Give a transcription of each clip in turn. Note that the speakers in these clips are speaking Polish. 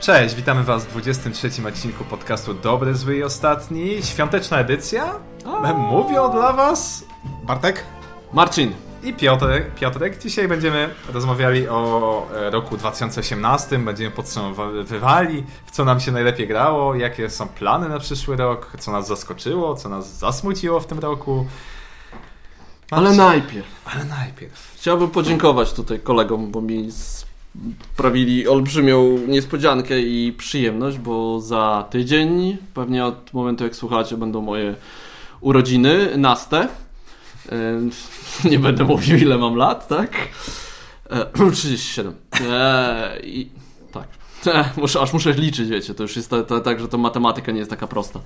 Cześć, witamy Was w 23 odcinku podcastu Dobry, Zły i Ostatni. Świąteczna edycja. Mówią dla Was Bartek? Marcin. i Piotrek. Piotrek. Dzisiaj będziemy rozmawiali o e, roku 2018, będziemy podsumowywali, w co nam się najlepiej grało, jakie są plany na przyszły rok, co nas zaskoczyło, co nas zasmuciło w tym roku. Ale najpierw Ale najpierw. chciałbym podziękować tutaj kolegom, bo mi sprawili olbrzymią niespodziankę i przyjemność, bo za tydzień, pewnie od momentu jak słuchacie, będą moje urodziny, naste. E, Nie będę mówił ile mam lat, tak? E, 37. E, I. E, Muszę, aż muszę liczyć, wiecie, to już jest ta- ta- tak, że to matematyka nie jest taka prosta.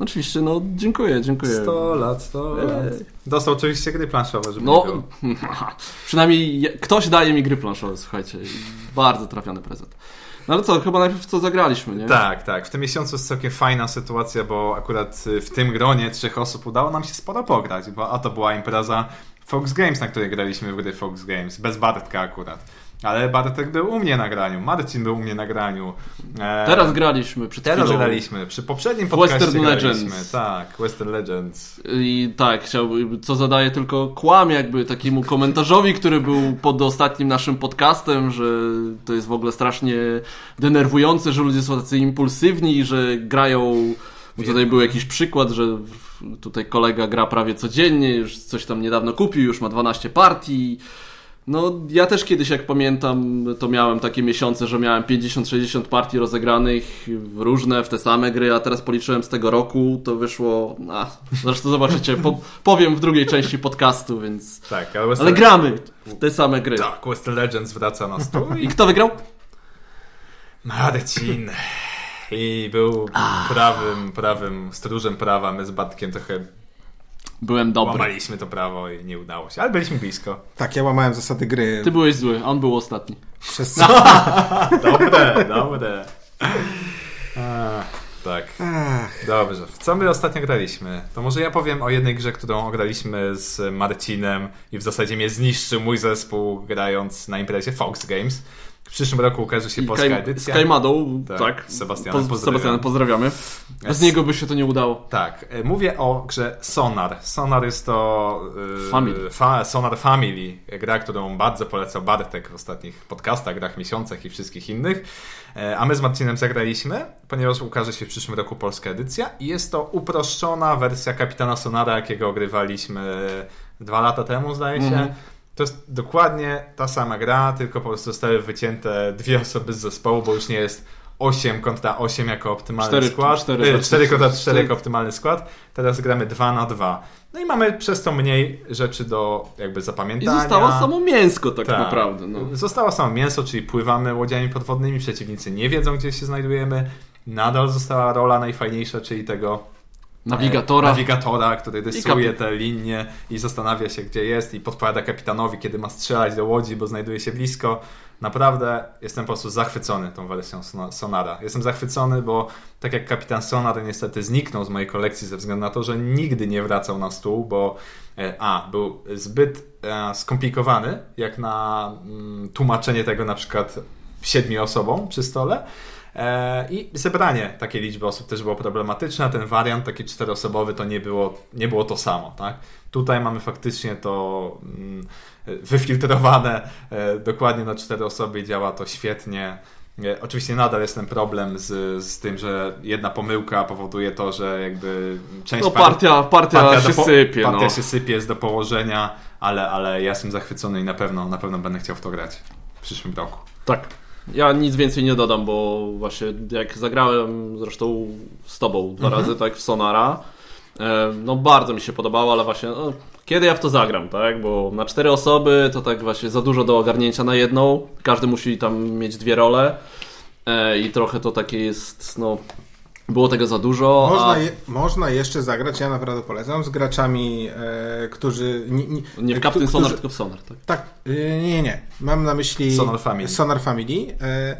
No oczywiście, no dziękuję, dziękuję. 100 lat, 100 lat. Dostał oczywiście gry planszowe, żeby No, przynajmniej ktoś daje mi gry planszowe, słuchajcie. Bardzo trafiony prezent. No ale co, chyba najpierw co zagraliśmy, nie? Tak, tak. W tym miesiącu jest całkiem fajna sytuacja, bo akurat y, w tym gronie trzech osób udało nam się sporo pograć, bo a to była impreza Fox Games, na której graliśmy w gry Fox Games, bez Bartka akurat. Ale Bartek był u mnie na graniu, Marcin był u mnie na graniu. E, Teraz graliśmy przed Teraz chwilą. graliśmy, przy poprzednim podcaście Western graliśmy. Legends. Tak, Western Legends. I tak, chciałbym, co zadaję tylko kłam jakby takiemu komentarzowi, który był pod ostatnim naszym podcastem, że to jest w ogóle strasznie denerwujące, że ludzie są tacy impulsywni że grają... Bo tutaj był jakiś przykład, że tutaj kolega gra prawie codziennie, już coś tam niedawno kupił, już ma 12 partii. No, ja też kiedyś, jak pamiętam, to miałem takie miesiące, że miałem 50-60 partii rozegranych, w różne, w te same gry, a teraz policzyłem z tego roku, to wyszło. A, zresztą zobaczycie, po, powiem w drugiej części podcastu, więc. Tak, ale Western, Ale gramy w te same gry. Tak, Western Legends wraca na stół I kto wygrał? Marcin. I był prawym, prawym stróżem prawa. My z Bartkiem trochę Byłem dobry. łamaliśmy to prawo i nie udało się, ale byliśmy blisko. Tak, ja łamałem zasady gry Ty byłeś zły, on był ostatni. przez co... Dobre, dobre. A, tak, Ach, dobrze. W co my ostatnio graliśmy? To może ja powiem o jednej grze, którą graliśmy z Marcinem i w zasadzie mnie zniszczył mój zespół grając na imprezie Fox Games. W przyszłym roku ukaże się I polska Kaj- edycja. Z Kajmadą, Tak, tak. Sebastianem Poz- pozdrawiamy. Sebastianem pozdrawiamy. Bez niego by się to nie udało. Tak, e, mówię o grze Sonar. Sonar jest to e, Family. Fa, Sonar Family, gra, którą bardzo polecał Bartek w ostatnich podcastach, grach, miesiącach i wszystkich innych. E, A my z Marcinem zagraliśmy, ponieważ ukaże się w przyszłym roku polska edycja i jest to uproszczona wersja Kapitana Sonara, jakiego ogrywaliśmy dwa lata temu, zdaje się. Mhm. To jest dokładnie ta sama gra, tylko po prostu zostały wycięte dwie osoby z zespołu, bo już nie jest 8 kontra 8 jako optymalny Cztery- skład. cztery- Cztery, 4 kontra 4 cztery- jako optymalny skład. Teraz gramy 2 na 2. No i mamy przez to mniej rzeczy do jakby I zapamiętania. zostało samo mięsko tak, Tak. naprawdę. No. Zostało samo mięso, czyli pływamy łodziami podwodnymi, przeciwnicy nie wiedzą, gdzie się znajdujemy. Nadal została rola najfajniejsza, czyli tego Nawigatora. nawigatora, który rysuje te linie i zastanawia się, gdzie jest i podpowiada kapitanowi, kiedy ma strzelać do łodzi, bo znajduje się blisko. Naprawdę jestem po prostu zachwycony tą wersją Sona- Sonara. Jestem zachwycony, bo tak jak kapitan Sonar niestety zniknął z mojej kolekcji ze względu na to, że nigdy nie wracał na stół, bo e, a, był zbyt e, skomplikowany, jak na mm, tłumaczenie tego na przykład siedmiu osobom przy stole. E, I zebranie takiej liczby osób też było problematyczne. a Ten wariant taki czteroosobowy to nie było, nie było to samo. Tak? Tutaj mamy faktycznie to mm, wyfiltrowane e, dokładnie na cztery osoby i działa to świetnie. E, Oczywiście nadal jest ten problem z, z tym, że jedna pomyłka powoduje to, że jakby część No par- partia, partia, partia się po- sypie. Partia no. się sypie, jest do położenia, ale, ale ja jestem zachwycony i na pewno, na pewno będę chciał w to grać w przyszłym roku. Tak. Ja nic więcej nie dodam, bo właśnie jak zagrałem zresztą z tobą dwa Mhm. razy, tak, w Sonara, e, no bardzo mi się podobało, ale właśnie no, kiedy ja w to zagram, tak, bo na cztery osoby to tak właśnie za dużo do ogarnięcia na jedną, każdy musi tam mieć dwie role e, i trochę to takie jest, no, było tego za dużo, można, a je, można jeszcze zagrać, ja naprawdę polecam, z graczami, e, którzy... Nie, nie, nie w Captain Sonar, tylko w Sonar, tak. Tak, y, nie, nie. Mam na myśli Sonar Family. Sonar Family. E,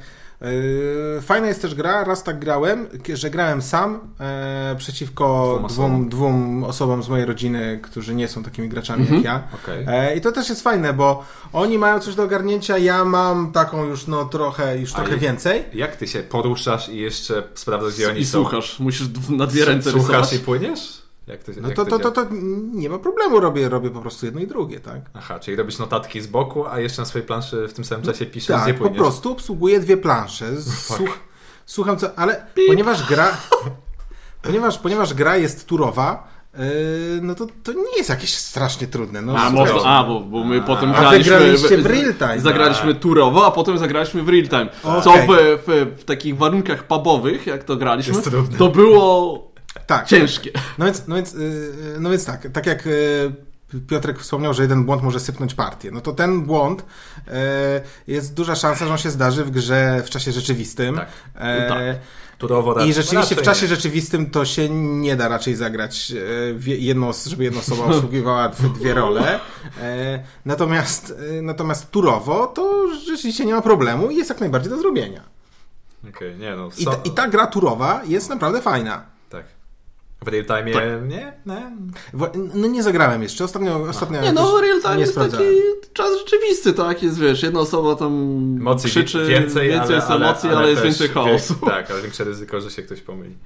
Fajna jest też gra, raz tak grałem, że grałem sam e, przeciwko Dwóm osobom. dwóm, osobom z mojej rodziny, którzy nie są takimi graczami Mhm. jak ja. Okej. E, I to też jest fajne, bo oni mają coś do ogarnięcia, ja mam taką już no trochę, już trochę i- więcej. Jak ty się poruszasz i jeszcze sprawdzasz, gdzie oni I są? słuchasz, musisz na dwie ręce Słuchasz rysować. i płyniesz? Jak to, No jak to, to, to, to nie ma problemu, robię, robię po prostu jedno i drugie, tak? Aha, czyli robisz notatki z boku, a jeszcze na swojej planszy w tym samym czasie piszesz, gdzie Tak, po płyniesz. prostu obsługuję dwie plansze. Słuch, słucham co, ale ponieważ gra, ponieważ, ponieważ gra jest turowa, yy, no to, to nie jest jakieś strasznie trudne. No, A, można, a bo, bo my A, potem a graliśmy... graliście w real time. Zagraliśmy turowo, a potem zagraliśmy w real time. Co Okej. w, w, w takich warunkach pubowych, jak to graliśmy, to było tak. ciężkie. No więc, no więc, yy, no więc tak, tak jak yy, Piotrek wspomniał, że jeden błąd może sypnąć partię, no to ten błąd yy, jest duża szansa, że on się zdarzy w grze w czasie rzeczywistym. Tak. Yy, Tak. Turowo I rzeczywiście w czasie nie. rzeczywistym to się nie da raczej zagrać, e, w jedną, żeby jedna osoba obsługiwała dwie, role. E, Natomiast, e, natomiast turowo to rzeczywiście nie ma problemu i jest jak najbardziej do zrobienia. Okej, nie no. I so- ta, I ta gra turowa jest naprawdę fajna. W real time Tak. nie? Nie? No nie zagrałem jeszcze, ostatnio, ostatnio Nie no, real time jest taki czas rzeczywisty, tak? Jest, wiesz, jedna osoba tam Emocji krzyczy, więcej, ale, jest ale, emocji, ale, ale, jest też więcej chaosu. Tak, ale większe ryzyko, że się ktoś pomyli.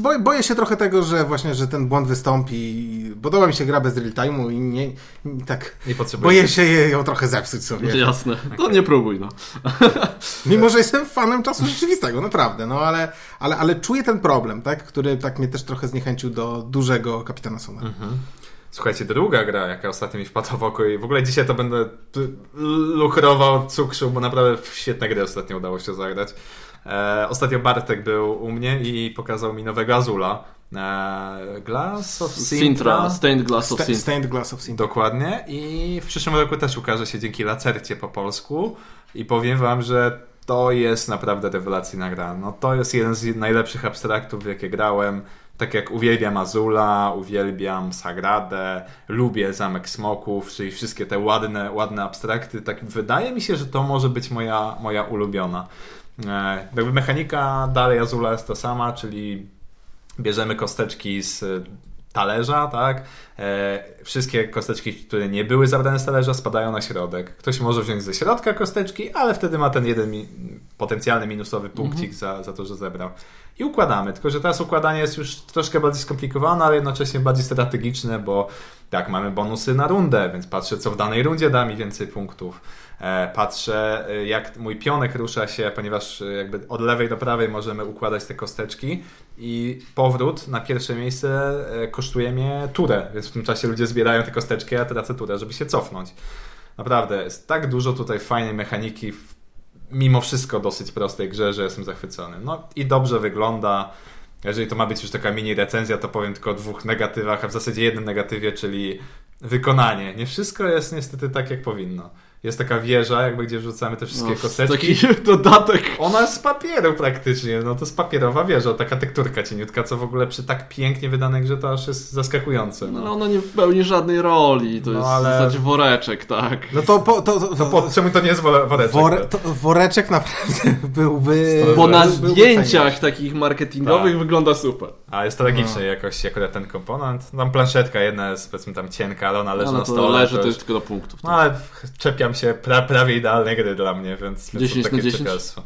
Bo, boję się trochę tego, że właśnie, że ten błąd wystąpi. Podoba mi się gra bez real time'u i nie, i tak Nie potrzebuję. boję się ją trochę zepsuć sobie. Jasne, to nie próbuj, no. Mimo, że jestem fanem czasu rzeczywistego, naprawdę, no ale, ale, ale czuję ten problem, tak, który tak mnie też trochę zniechęcił do dużego Kapitana Sona. Słuchajcie, druga gra, jaka ostatnio mi wpadła w oko i w ogóle dzisiaj to będę luchrował, cukrzył, bo naprawdę świetne gry ostatnio udało się zagrać. E, ostatnio Bartek był u mnie i pokazał mi nowego Azula. E, Glass of Sintra. Sintra, Stained Glass of Sintra. Stained Glass of Sintra. Dokładnie. I w przyszłym roku też ukaże się dzięki Lacercie po polsku. I powiem wam, że to jest naprawdę rewelacyjna gra. No to jest jeden z najlepszych abstraktów, w jakie grałem. Tak jak uwielbiam Azula, uwielbiam Sagradę, lubię Zamek Smoków, czyli wszystkie te ładne, ładne abstrakty. Tak wydaje mi się, że to może być moja, moja ulubiona. E, jakby mechanika dalej Azula jest ta sama, czyli bierzemy kosteczki z e, talerza, tak? E, wszystkie kosteczki, które nie były zabrane z talerza, spadają na środek. Ktoś może wziąć ze środka kosteczki, ale wtedy ma ten jeden potencjalny minusowy punkcik za, za to, że zebrał. I układamy. Tylko, że teraz układanie jest już troszkę bardziej skomplikowane, ale jednocześnie bardziej strategiczne, bo tak, mamy bonusy na rundę, więc patrzę, co w danej rundzie da mi więcej punktów. E, Patrzę, e, jak mój pionek rusza się, ponieważ e, jakby od lewej do prawej możemy układać te kosteczki i powrót na pierwsze miejsce kosztuje mnie turę, więc w tym czasie ludzie zbierają te kosteczki, a ja tracę turę, żeby się cofnąć. Naprawdę, jest tak dużo tutaj fajnej mechaniki mimo wszystko dosyć prostej grze, że jestem zachwycony. No i dobrze wygląda. Jeżeli to ma być już taka mini recenzja, to powiem tylko o dwóch negatywach, a w zasadzie jednym negatywie, czyli wykonanie. Nie wszystko jest niestety tak, jak powinno. Jest taka wieża, jakby gdzie wrzucamy te wszystkie No, kosteczki. taki dodatek. Ona jest z papieru praktycznie, no to jest papierowa wieża, taka tekturka cieniutka, co w ogóle przy tak pięknie wydanej grze to aż jest zaskakujące. No, No, ona nie pełni żadnej roli, to No, jest ale- w zasadzie woreczek, tak. No to, po, to, to, to po, czemu to nie jest wore- woreczek? wore, to woreczek naprawdę byłby... Bo na byłby zdjęciach takich marketingowych Tak. wygląda super. A jest tragicznie jakoś akurat ten komponent. Tam planszetka jedna jest powiedzmy tam cienka, ale ona leży Ale na to stole. leży, to już- jest tylko do punktów. No ale czepiam się, pra, prawie idealne gry dla mnie, więc, więc 10 to takie na 10? czepialstwo.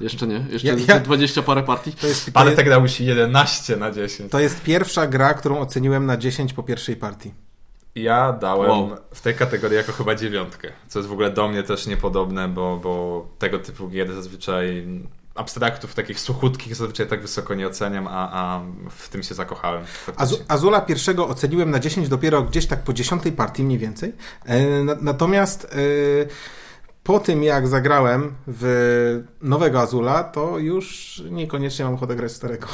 Jeszcze nie, jeszcze Ja- ja- 20 parę partii. To jest, to, Ale jest, tak dał się 11 na 10. to jest pierwsza gra, którą oceniłem na 10 po pierwszej partii. Ja dałem Wow. w tej kategorii jako chyba dziewiątkę, co jest w ogóle do mnie też niepodobne, bo, bo tego typu gier zazwyczaj abstraktów takich suchutkich zazwyczaj tak wysoko nie oceniam, a, a w tym się zakochałem. faktycznie. Azula pierwszego oceniłem na 10 dopiero gdzieś tak po 10 partii mniej więcej. E, na, natomiast e, po tym jak zagrałem w nowego Azula, to już niekoniecznie mam ochotę grać starego.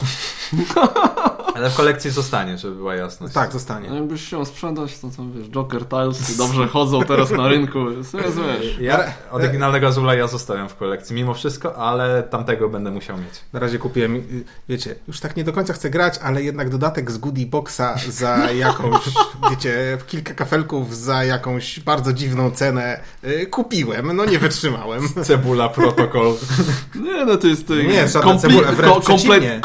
Ale w kolekcji zostanie, żeby była jasność. Tak, zostanie. No jakbyś chciał sprzedać, to tam wiesz, Joker Tiles dobrze chodzą teraz na rynku. Wiesz. Ja oryginalnego Azula ja zostawiam w kolekcji, mimo wszystko, ale tamtego będę musiał mieć. Na razie kupiłem, y, wiecie, już tak nie do końca chcę grać, ale jednak dodatek z Goodie Boxa za jakąś, wiecie, kilka kafelków za jakąś bardzo dziwną cenę y, kupiłem. No nie wytrzymałem. Cebula protokol. Nie, no to jest... Nie, żadna cebula, wręcz przeciwnie.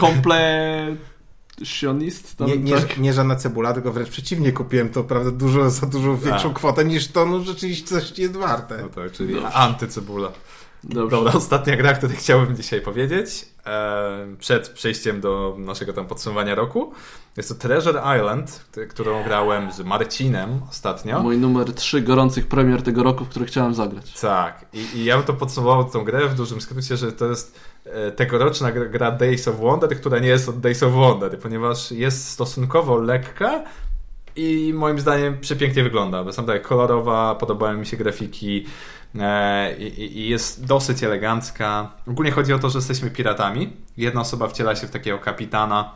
Kompletsionist. Tam, Nie, nie, tak. nie żadna cebula, tylko wręcz przeciwnie kupiłem to, prawda, dużo, za dużo większą A. kwotę niż to no, rzeczywiście coś jest warte. No tak, czyli Dobrze. antycebula. Dobrze. Dobra, ostatnia gra, o której chciałbym dzisiaj powiedzieć, e, przed przejściem do naszego tam podsumowania roku. Jest to Treasure Island, którą grałem z Marcinem ostatnio. Mój numer 3 gorących premier tego roku, w który chciałem zagrać. Tak, I, i ja bym to podsumował tą grę w dużym skrócie, że to jest e, tegoroczna gra, Days of Wonder, która nie jest od Days of Wonder, ponieważ jest stosunkowo lekka i moim zdaniem przepięknie wygląda. Bo tam tak kolorowa, podobają mi się grafiki i, i- i jest dosyć elegancka. Ogólnie chodzi o to, że jesteśmy piratami. Jedna osoba wciela się w takiego kapitana,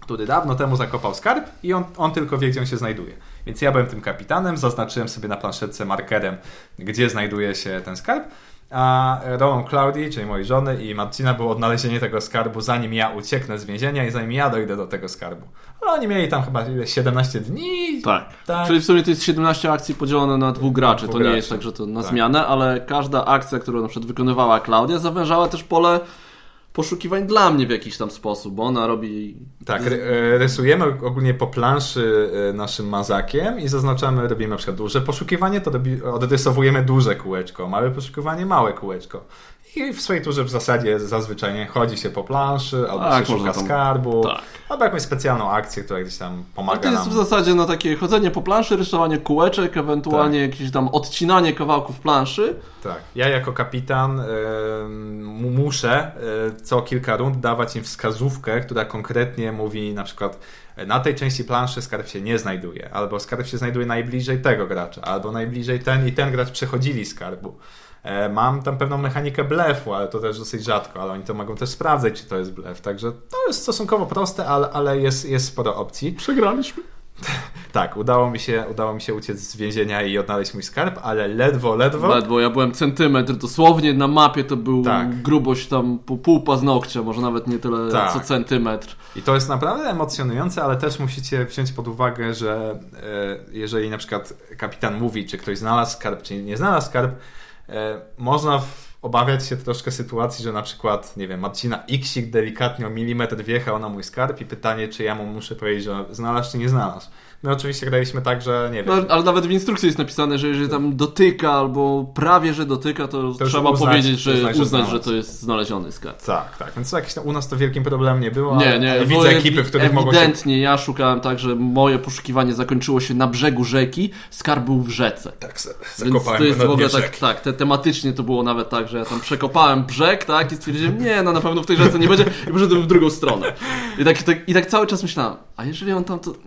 który dawno temu zakopał skarb i on, on tylko wie, gdzie on się znajduje. Więc ja byłem tym kapitanem, zaznaczyłem sobie na planszetce markerem, gdzie znajduje się ten skarb, a rolą Claudii, czyli mojej żony i Marcina było odnalezienie tego skarbu zanim ja ucieknę z więzienia i zanim ja dojdę do tego skarbu. Ale oni mieli tam chyba ile, 17 dni. Tak. Tak. Czyli w sumie to jest 17 akcji podzielone na dwóch graczy. Dwóch to nie graczy. jest tak, że to na Tak. zmianę, ale każda akcja, którą na przykład wykonywała Klaudia, zawężała też pole poszukiwań dla mnie w jakiś tam sposób, bo ona robi... Tak, e, rysujemy ogólnie po planszy e, naszym mazakiem i zaznaczamy, robimy na przykład duże poszukiwanie, to odrysowujemy duże kółeczko, małe poszukiwanie, małe kółeczko. I w swojej turze w zasadzie zazwyczaj nie chodzi się po planszy, albo Tak, szuka tam- skarbu, tak. albo jakąś specjalną akcję, która gdzieś tam A pomaga to jest nam. w zasadzie no takie chodzenie po planszy, rysowanie kółeczek, ewentualnie Tak. jakieś tam odcinanie kawałków planszy. Tak. Ja jako kapitan mu- muszę e, co kilka rund dawać im wskazówkę, która konkretnie mówi na przykład e, na tej części planszy skarb się nie znajduje, albo skarb się znajduje najbliżej tego gracza, albo najbliżej ten i ten gracz przechodzili skarbu. E, Mam tam pewną mechanikę blefu, ale to też dosyć rzadko, ale oni to mogą też sprawdzać, czy to jest blef. Także to jest stosunkowo proste, ale, ale jest, jest sporo opcji. Przegraliśmy. Tak, udało mi, się, udało mi się uciec z więzienia i odnaleźć mój skarb, ale ledwo, ledwo. Ledwo, ja byłem centymetr, dosłownie na mapie to był Tak. grubość tam po pół paznokcia, może nawet nie tyle Tak. co centymetr. I to jest naprawdę emocjonujące, ale też musicie wziąć pod uwagę, że e, jeżeli na przykład kapitan mówi, czy ktoś znalazł skarb, czy nie znalazł skarb, można w, obawiać się troszkę sytuacji, że na przykład, nie wiem, Marcina Xik delikatnie o milimetr wjechał na mój skarb i pytanie, czy ja mu muszę powiedzieć, że znalazł, czy nie znalazł. My oczywiście graliśmy tak, że nie wiem. No, ale nawet w instrukcji jest napisane, że jeżeli tam dotyka albo prawie, że dotyka, to, już trzeba uznać- powiedzieć, że uznać, że uznać, że to jest znaleziony skarb. Tak, tak. Więc jakieś u nas to wielkim problemem nie było. Nie, nie, widzę ekipy, w których mogło się Ewidentnie ja szukałem tak, że moje poszukiwanie zakończyło się na brzegu rzeki, skarb był w rzece. tak, se- Więc zakopałem to jest w ogóle tak, tak te, tematycznie to było nawet tak, że ja tam przekopałem brzeg, tak, i stwierdziłem, nie, no na pewno w tej rzece nie będzie i poszedłem w drugą stronę. I tak, i tak, i tak cały czas myślałem, a jeżeli on tam to...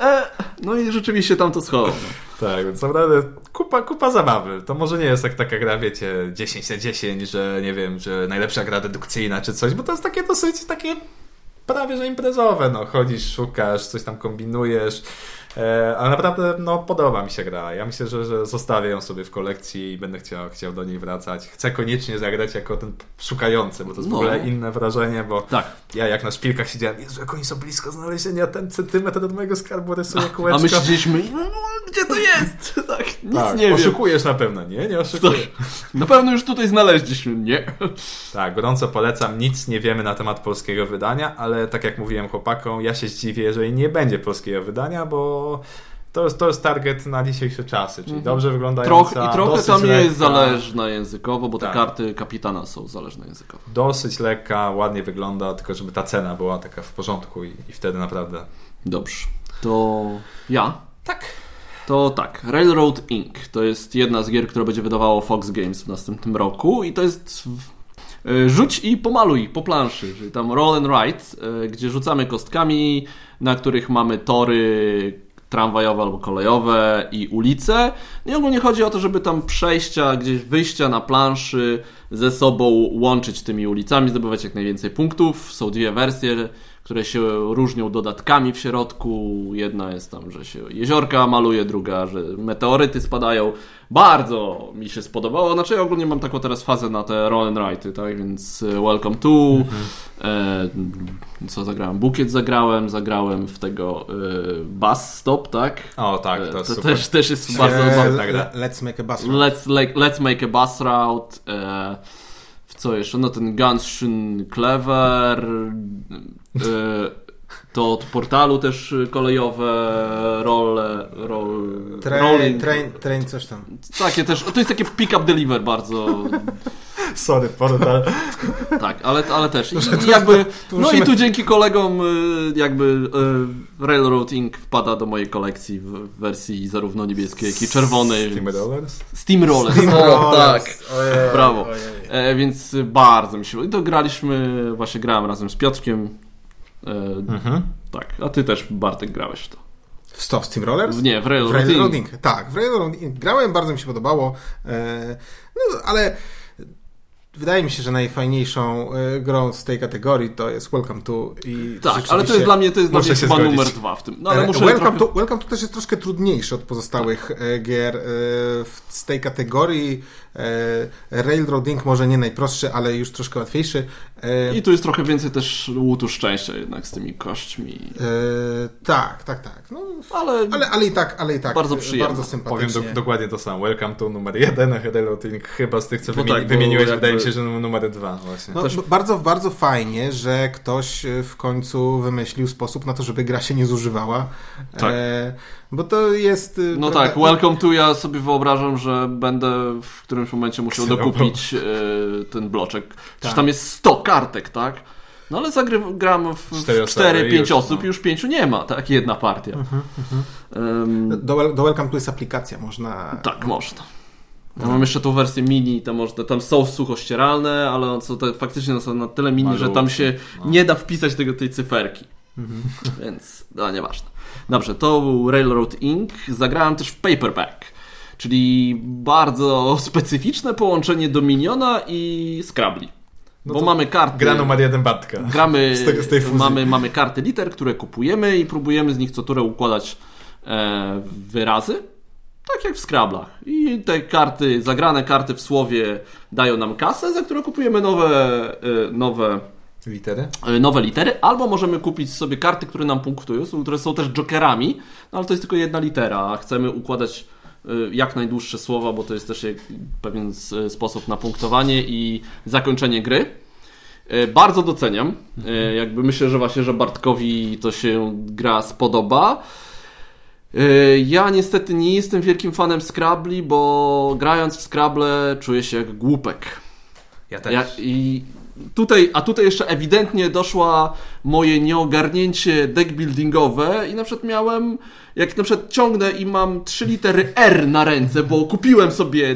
E, no i rzeczywiście tam to schował. No. Tak, więc naprawdę kupa, kupa zabawy. To może nie jest tak taka gra, wiecie, 10 na 10, że nie wiem, że najlepsza gra dedukcyjna czy coś, bo to jest takie dosyć takie prawie że imprezowe. No, chodzisz, szukasz, coś tam kombinujesz. E, ale naprawdę no, podoba mi się gra. Ja myślę, że, że zostawię ją sobie w kolekcji i będę chciał, chciał do niej wracać. Chcę koniecznie zagrać jako ten szukający, bo to jest No. w ogóle inne wrażenie, bo Tak. ja jak na szpilkach siedziałem, Jezu, jak oni są blisko znalezienia, ten centymetr od mojego skarbu rysuje A kółeczko. my siedzieliśmy, "No, gdzie to jest? Tak, nic tak, nie wiem. oszukujesz na pewno, nie? Nie oszukujesz. Na pewno już tutaj znaleźliśmy, nie? Tak, gorąco polecam. Nic nie wiemy na temat polskiego wydania, ale tak jak mówiłem chłopakom, ja się zdziwię, jeżeli nie będzie polskiego wydania, bo to jest, to jest target na dzisiejsze czasy, czyli dobrze wyglądająca, Troch, I trochę tam lekka, jest zależna językowo, bo te Tak. karty kapitana są zależne językowo. Dosyć lekka, ładnie wygląda, tylko żeby ta cena była taka w porządku i, i wtedy naprawdę... Dobrze. To ja. Tak. To tak, Railroad Inc. to jest jedna z gier, która będzie wydawało Fox Games w następnym roku i to jest y, rzuć i pomaluj po planszy, czyli tam roll and write, y, gdzie rzucamy kostkami, na których mamy tory tramwajowe albo kolejowe i ulice. I ogólnie chodzi o to, żeby tam przejścia, gdzieś wyjścia na planszy ze sobą łączyć tymi ulicami, zdobywać jak najwięcej punktów. Są dwie wersje, które się różnią dodatkami w środku. Jedna jest tam, że się jeziorka maluje, druga, że meteoryty spadają. Bardzo mi się spodobało. Znaczy ja ogólnie mam taką teraz fazę na te roll and write'y, tak? Więc e, Welcome to, e, co zagrałem? Bukiet zagrałem, zagrałem w tego e, Bass Stop, tak? O tak, E, to, to super. też, też jest bardzo E, zabawne. tak, tak. Let's make a bus. Let's, like, let's make a bus route. E, co jeszcze? No ten Gunshun Clever. E, to od portalu też kolejowe role. Roll, Train, rolling. train, train, coś tam. Takie też. To jest takie pick-up deliver bardzo. Sorry, portal. Tak, ale, ale też. I, jakby, no i tu dzięki kolegom y, jakby y, Railroad Inc. wpada do mojej kolekcji w wersji zarówno niebieskiej, jak i czerwonej. Steam więc- Rollers? Steamroller. Steam O, tak. Ojej, Brawo. ojej. E, więc bardzo mi się. I to graliśmy, właśnie grałem razem z Piotrkiem. E, Mhm. tak, a ty też Bartek grałeś w to. W Stop Steam Rollers? Nie, w W Railroad Railroad Inc. Inc. Tak, w Railroad Inc. grałem, bardzo mi się podobało. E, no, ale wydaje mi się, że najfajniejszą e, grą z tej kategorii to jest Welcome to i Tak, ale to jest dla mnie, to jest dla mnie chyba zgodzić. numer dwa w tym. No ale muszę Welcome, trochę... to, Welcome to też jest troszkę trudniejszy od pozostałych gier w- z tej kategorii. E, Railroad Inc. może nie najprostszy, ale już troszkę łatwiejszy. E, I tu jest trochę więcej też łutu szczęścia jednak z tymi kośćmi. e, tak, tak, tak. No, Ale, ale, ale i tak, ale i tak. Bardzo e, przyjemne. Bardzo Powiem sympatycznie. do, dokładnie to samo. Welcome to numer jeden, a Railroad Inc. chyba z tych, co Bo wymieni- tak, wymieniłeś, jakby- wydaje mi się, że numer dwa właśnie. No, Też- bardzo, bardzo fajnie, że ktoś w końcu wymyślił sposób na to, żeby gra się nie zużywała. Tak. E, bo to jest. e, No prawda, tak, Welcome to ja sobie wyobrażam, że będę w którymś momencie musiał dokupić e, ten bloczek. Przecież Tak. tam jest 100 kartek, tak? No ale zagram w Cztery osoby 4-5 już, osób no. i już 5 nie ma, tak? Jedna partia. Em, Do, do Welcome to jest aplikacja, można. tak, można. Ja mam jeszcze tą wersję mini, tam, można, tam są suchościeralne, ale są te, faktycznie są na tyle mini, że tam się no. nie da wpisać tego, tej cyferki. Więc, no nieważne. Dobrze, to był Railroad Inc. Zagrałem też w Paperback, czyli bardzo specyficzne połączenie Dominiona i Scrabble. No Bo mamy karty. Gra numer jeden Bartka. Gramy, Z z tej fuzji. mamy, mamy karty liter, które kupujemy i próbujemy z nich co turę układać e, wyrazy. Tak jak w Scrablach. I te karty, zagrane karty w słowie dają nam kasę, za którą kupujemy nowe, e, nowe, Litery? e, nowe litery, albo możemy kupić sobie karty, które nam punktują, które są też jokerami, no ale to jest tylko jedna litera, a chcemy układać e, jak najdłuższe słowa, bo to jest też pewien sposób na punktowanie i zakończenie gry. E, Bardzo doceniam. E, Jakby myślę, że właśnie, że Bartkowi to się gra spodoba. Ja niestety nie jestem wielkim fanem Scrabble, bo grając w Scrabble czuję się jak głupek. Ja też. Ja, i tutaj, a tutaj jeszcze ewidentnie doszła moje nieogarnięcie deckbuildingowe i na przykład miałem, jak na przykład ciągnę i mam trzy litery R na ręce, bo kupiłem sobie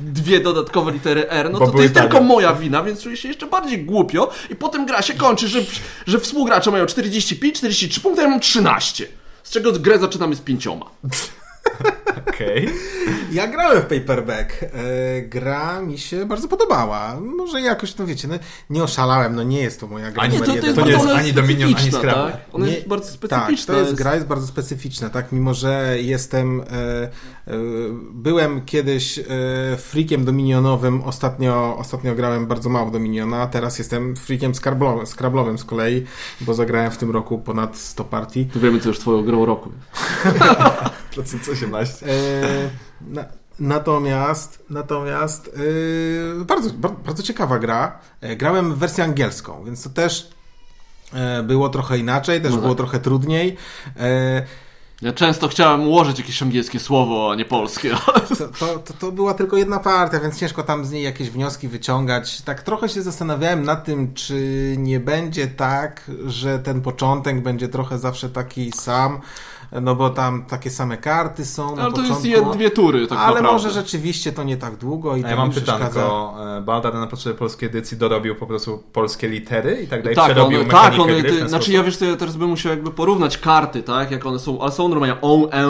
dwie dodatkowe litery R, no Bo to to jest tanie. tylko moja wina, więc czuję się jeszcze bardziej głupio i potem gra się kończy, że, że współgracze mają 45, 43 punkty, ja mam 13. Z czego grę zaczynamy z pięcioma. Okej. Ja grałem w Paperback. E, gra mi się bardzo podobała. Może jakoś, no wiecie, no, nie oszalałem, no nie jest to moja gra A nie, numer to, to jest To nie jest ani Dominion, ani Scrabble. Tak? Ona Nie- jest bardzo Tak, specyficzna. to jest, gra jest bardzo specyficzna, tak? Mimo, że jestem. E, e, byłem kiedyś e, freakiem dominionowym, ostatnio, ostatnio grałem bardzo mało Dominiona, a teraz jestem freakiem skrablowym, skrablowym z kolei, bo zagrałem w tym roku ponad 100 partii. To wiemy, co już twoją grą roku. Procent 18. E, na, natomiast natomiast e, bardzo, bardzo, bardzo ciekawa gra. E, grałem w wersję angielską, więc to też e, było trochę inaczej, też No było tak. trochę trudniej. E, Ja często chciałem ułożyć jakieś angielskie słowo, a nie polskie. to, to, to, to była tylko jedna partia, więc ciężko tam z niej jakieś wnioski wyciągać. Tak trochę się zastanawiałem nad tym, czy nie będzie tak, że ten początek będzie trochę zawsze taki sam, no bo tam takie same karty są na Ale to początku. jest jed, dwie tury, tak ale naprawdę. może rzeczywiście to nie tak długo i A to ja mam pytanko. E, Baldar na potrzeby polskiej edycji dorobił po prostu polskie litery i tak dalej. Tak, Przerobił mechanikę tak, one, gry ty, znaczy ja wiesz co, ja teraz bym musiał jakby porównać karty, tak, jak one są, ale są normalnie O, E,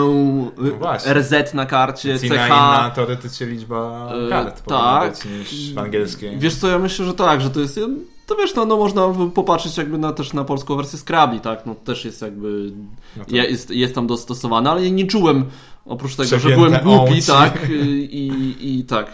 No. RZ na karcie, Więc inna, CH. inna teoretycznie liczba E, kart tak. być niż w angielskiej. Wiesz co, ja myślę, że tak, że to jest to wiesz, no, no można popatrzeć jakby na, też na polską wersję Scrabble, tak? No też jest jakby, No to- jest, jest tam dostosowane, ale ja nie czułem, oprócz tego, że byłem głupi, ołci. tak? I, i tak,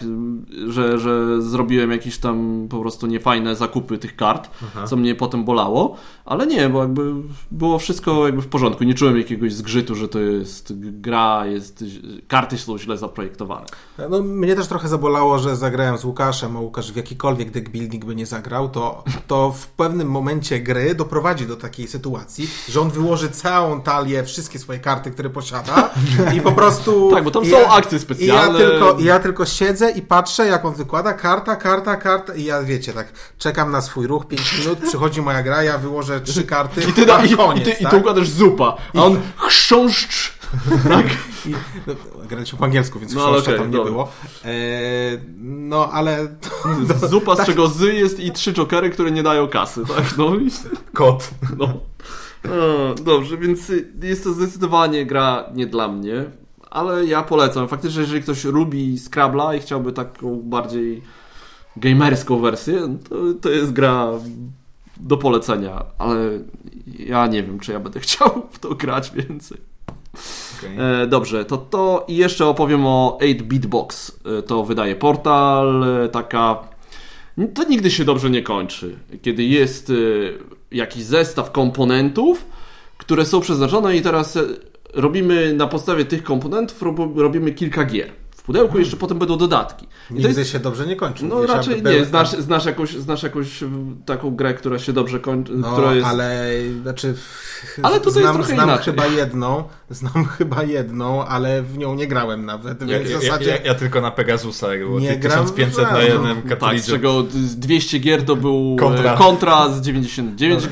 że, że zrobiłem jakieś tam po prostu niefajne zakupy tych kart, Aha. co mnie potem bolało, ale nie, bo jakby było wszystko jakby w porządku. Nie czułem jakiegoś zgrzytu, że to jest gra, jest, karty są źle zaprojektowane. No, mnie też trochę zabolało, że zagrałem z Łukaszem, a Łukasz w jakikolwiek deck building by nie zagrał, to, to w pewnym momencie gry doprowadzi do takiej sytuacji, że on wyłoży całą talię, wszystkie swoje karty, które posiada i po prostu... Tak, bo tam i są akcje I specjalne. ja, tylko, I ja tylko siedzę i patrzę, jak on wykłada karta, karta, karta i ja, wiecie, tak czekam na swój ruch 5 minut, przychodzi moja gra, ja wyłożę trzy karty I ty, a i, koniec, i, ty, i tak? tu układasz zupa, a on chrząszcz. Tak? I, no, graliśmy po angielsku, więc No, okej, tam nie dobra. było. E, no, ale... To, Zupa, z czego zy jest i trzy jokery, które nie dają kasy, tak? No i... Kot. No. E, Dobrze, więc jest to zdecydowanie gra nie dla mnie, ale ja polecam. Faktycznie, jeżeli ktoś lubi Scrabla i chciałby taką bardziej gamerską wersję, to, to jest gra do polecenia, ale ja nie wiem, czy ja będę chciał w to grać więcej. Okej. E, dobrze, to to i jeszcze opowiem o 8-Bit Box. E, to wydaje portal, e, taka... To nigdy się dobrze nie kończy. Kiedy jest jakiś zestaw komponentów, które są przeznaczone i teraz robimy na podstawie tych komponentów rob- robimy kilka gier. W pudełku jeszcze potem będą dodatki. I to Nigdy jest, się dobrze nie kończy. no raczej nie. był- Znasz, znasz, jakąś, znasz jakąś m, taką grę, która się dobrze kończy, No, która jest... ale znaczy. Ale tutaj jest znam, trochę znam inaczej. chyba jedną, znam chyba jedną, ale w nią nie grałem nawet, Ja, więc ja, w zasadzie. ja, ja tylko na Pegasusa, jak było Nie nie gram 1500 w na jednym Tak, z czego z 200 gier to był Kontra. kontra, kontra z 99.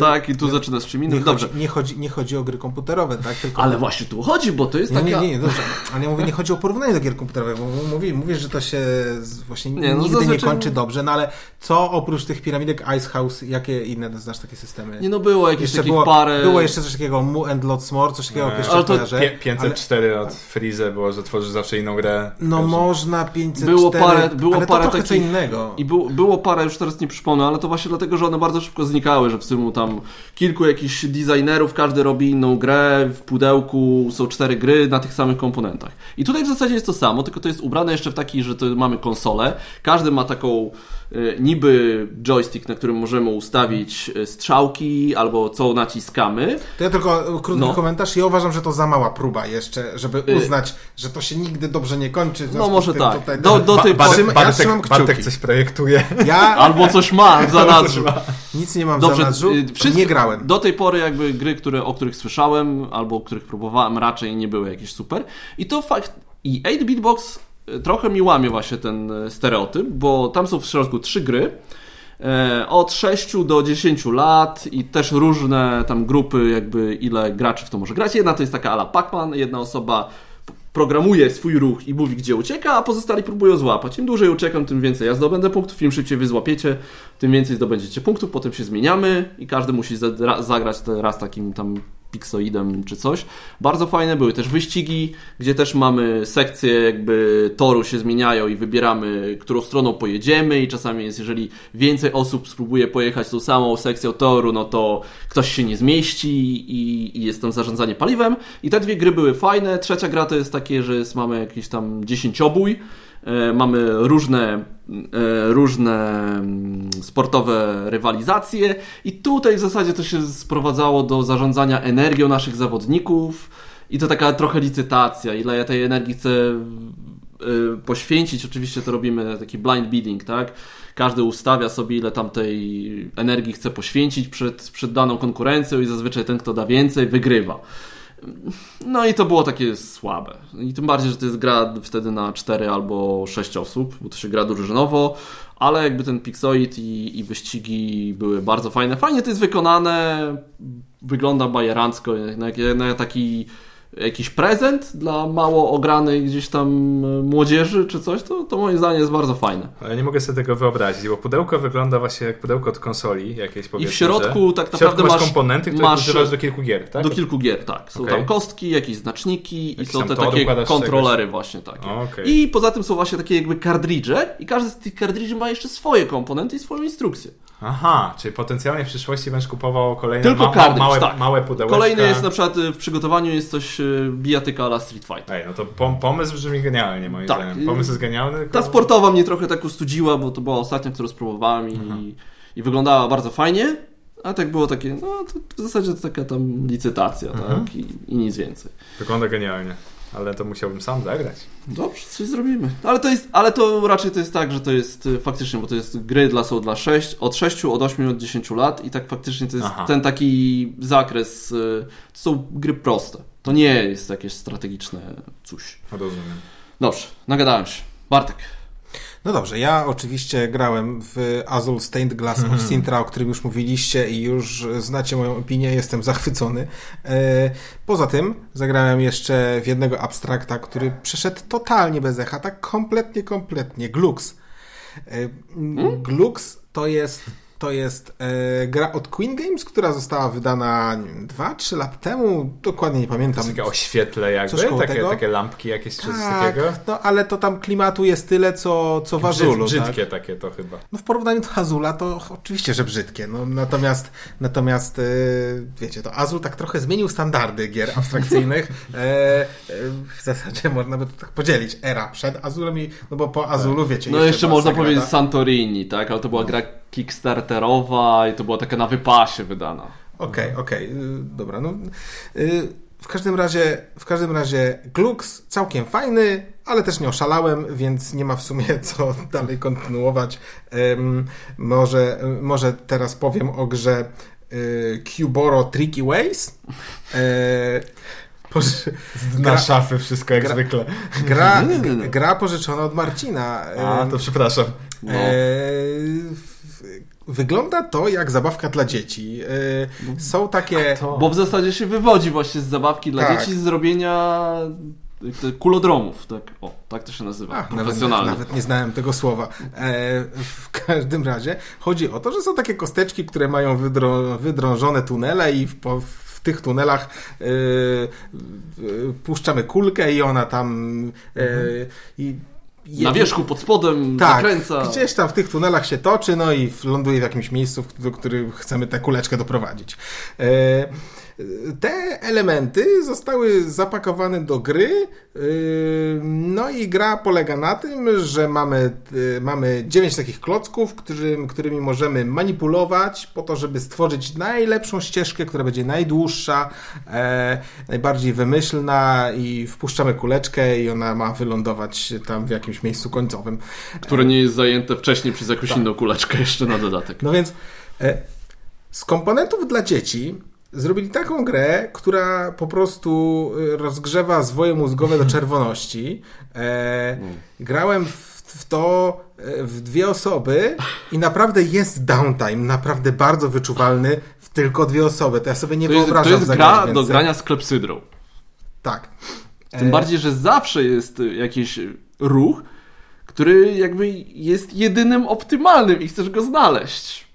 Tak, i tu zaczyna z czym innym. nie, Dobrze. chodzi, nie, chodzi, nie chodzi o gry komputerowe, tak? Tylko Ale właśnie tu chodzi, bo to jest Nie, taka... nie, nie, dobrze. Ale ja mówię, nie chodzi o porównanie do gier komputerowych, bo mówi, mówisz, że to się właśnie Nie, no nigdy nie zazwyczaj- kończy dobrze, no ale co oprócz tych piramidek Ice House, jakie inne znasz takie systemy? Nie no, było jakieś jeszcze takich było, parę... było jeszcze coś takiego Mu and Lots More, coś takiego Nie. jeszcze Ale to kojarzę. Pie- 504 ale- od Freeze było, że tworzysz zawsze inną grę. No Każdy- można 504, Było parę- było ale to parę co takich- innego. I było, było parę, już teraz nie przypomnę, ale to właśnie dlatego, że one bardzo szybko znikały, że w sumie tam kilku jakichś designerów, każdy robi inną grę, w pudełku są cztery gry na tych samych komponentach. I tutaj w zasadzie jest to samo, tylko to jest ubrane jeszcze w taki, że to mamy konsolę, każdy ma taką niby joystick, na którym możemy ustawić e, strzałki albo co naciskamy. To ja tylko krótki No. komentarz. Ja uważam, że to za mała próba jeszcze, żeby Y- uznać, że to się nigdy dobrze nie kończy. w No może tym tak. Do- do tej Ba- pory- Trzyma- ja Bartek, coś projektuje. Ja Albo coś ma w zanadrzu. nic nie mam w Dobrze, zanadrzu, y, wszystko- nie grałem. Do tej pory jakby gry, które, o których słyszałem, albo o których próbowałem, raczej nie były jakieś super. I to fakt... I 8-Bit Box y, trochę mi łamie właśnie ten y, stereotyp, bo tam są w środku trzy gry. e, Od 6 do 10 lat i też różne tam grupy, jakby ile graczy w to może grać. Jedna to jest taka ala Pac-Man, jedna osoba programuje swój ruch i mówi, gdzie ucieka, a pozostali próbują złapać. Im dłużej uciekam, tym więcej ja zdobędę punktów, im szybciej wy złapiecie, tym więcej zdobędziecie punktów, potem się zmieniamy i każdy musi za- ra- zagrać raz takim tam piksoidem czy coś. Bardzo fajne były też wyścigi, gdzie też mamy sekcje jakby toru się zmieniają i wybieramy, którą stroną pojedziemy i czasami jest, jeżeli więcej osób spróbuje pojechać tą samą sekcją toru, no to ktoś się nie zmieści i, i jest tam zarządzanie paliwem. I te dwie gry były fajne. Trzecia gra to jest takie, że jest, mamy jakiś tam dziesięciobój, Mamy różne, e, różne mm, sportowe rywalizacje i tutaj w zasadzie to się sprowadzało do zarządzania energią naszych zawodników i to taka trochę licytacja, ile ja tej energii chcę e, poświęcić. Oczywiście to robimy taki blind bidding, tak? Każdy ustawia sobie, ile tam tej energii chce poświęcić przed, przed daną konkurencją i zazwyczaj ten, kto da więcej, wygrywa. No i to było takie słabe. I tym bardziej, że to jest gra wtedy na 4 albo 6 osób, bo to się gra drużynowo, ale jakby ten Pixoid i, i wyścigi były bardzo fajne. Fajnie to jest wykonane, wygląda bajerancko, taki jakiś prezent dla mało ogranej gdzieś tam e, młodzieży czy coś, to, to moim zdaniem jest bardzo fajne. Ale nie mogę sobie tego wyobrazić, bo pudełko wygląda właśnie jak pudełko od konsoli jakieś I powiedzmy, w środku że... tak w naprawdę masz masz, komponenty, które masz używasz do kilku gier, tak? do kilku gier, tak. Są Okej. tam kostki, jakieś znaczniki i są te takie kontrolery właśnie takie. Okej. I poza tym są właśnie takie jakby kardridże i każdy z tych kardridży ma jeszcze swoje komponenty i swoją instrukcję. Aha, czyli potencjalnie w przyszłości będziesz kupował kolejne Tylko ma, małe, tak. małe pudełeczka. Kolejny jest na przykład y, w przygotowaniu jest coś y, bijatyka ala Street Fighter. Ej, no to pom- pomysł brzmi genialnie moim Tak. zdaniem. Pomysł jest genialny. Tylko... Ta sportowa mnie trochę tak ustudziła, bo to była ostatnia, którą spróbowałem i, i wyglądała bardzo fajnie, a tak było takie, no to w zasadzie to taka tam licytacja, Mhm. tak, i, i nic więcej. Wygląda genialnie. Ale to musiałbym sam zagrać. Dobrze, coś zrobimy. Ale to jest, ale to raczej to jest tak, że to jest y, faktycznie, bo to jest gry dla są dla 6, od 6, od 8, od 10 lat i tak faktycznie to jest Aha. ten taki zakres, y, to są gry proste. To nie jest jakieś strategiczne coś. Rozumiem. Dobrze, nagadałem się. Bartek. No dobrze, ja oczywiście grałem w Azul Stained Glass of Sintra, o którym już mówiliście i już znacie moją opinię, jestem zachwycony. E, Poza tym zagrałem jeszcze w jednego abstrakta, który przeszedł totalnie bez echa, tak kompletnie, kompletnie. Glux. E, Glux to jest to jest e, gra od Queen Games, która została wydana 2-3 lat temu, dokładnie nie To pamiętam. jest takie oświetle jakby, takie, tego? takie lampki jakieś czy coś tak, takiego. no ale to tam klimatu jest tyle, co, co w Azulu. Brzyd, tak? brzydkie takie to chyba. No w porównaniu do Azula to oczywiście, że brzydkie. No, natomiast natomiast e, wiecie, to Azul tak trochę zmienił standardy gier abstrakcyjnych. E, e, w zasadzie można by to tak podzielić. Era przed Azulem i no bo po Azulu wiecie. No jeszcze była można Sagrada. powiedzieć Santorini, tak? Ale to była gra kickstarterowa i to była taka na wypasie wydana. Okej, okej, y, dobra, no y, w każdym razie, w każdym razie Glux całkiem fajny, ale też nie oszalałem, więc nie ma w sumie co dalej kontynuować. Może, y, może teraz powiem o grze y, Cuboro Tricky Ways. E, poży- Na gra, szafy wszystko jak gra- zwykle. gra, gra pożyczona od Marcina. A, to przepraszam. No. E, Wygląda to jak zabawka dla dzieci. E, Są takie. Bo w zasadzie się wywodzi właśnie z zabawki dla Tak. dzieci z zrobienia te kulodromów, tak? O, tak to się nazywa. A, nawet, profesjonalnie. nawet nie znałem tego słowa. E, w każdym razie chodzi o to, że są takie kosteczki, które mają wydrą, wydrążone tunele i w, w tych tunelach e, e, puszczamy kulkę i ona tam e, i Na wierzchu, pod spodem, tak, zakręca. gdzieś tam w tych tunelach się toczy, no i ląduje w jakimś miejscu, do którym chcemy tę kuleczkę doprowadzić. E, te elementy zostały zapakowane do gry, e, no i gra polega na tym, że mamy, e, mamy 9 takich klocków, którym, którymi możemy manipulować po to, żeby stworzyć najlepszą ścieżkę, która będzie najdłuższa, e, najbardziej wymyślna i wpuszczamy kuleczkę i ona ma wylądować tam w jakimś miejscu końcowym. Które nie jest zajęte wcześniej przez jakąś Tak. inną kuleczkę jeszcze na dodatek. No więc e, z komponentów dla dzieci zrobili taką grę, która po prostu e, rozgrzewa zwoje mózgowe do czerwoności. E, grałem w, w to e, w dwie osoby i naprawdę jest downtime, naprawdę bardzo wyczuwalny w tylko dwie osoby. To ja sobie nie To jest, to wyobrażam jest gra do więcej. grania z klepsydrą. Tak. Tym E, bardziej, że zawsze jest y, jakiś ruch, który jakby jest jedynym optymalnym i chcesz go znaleźć.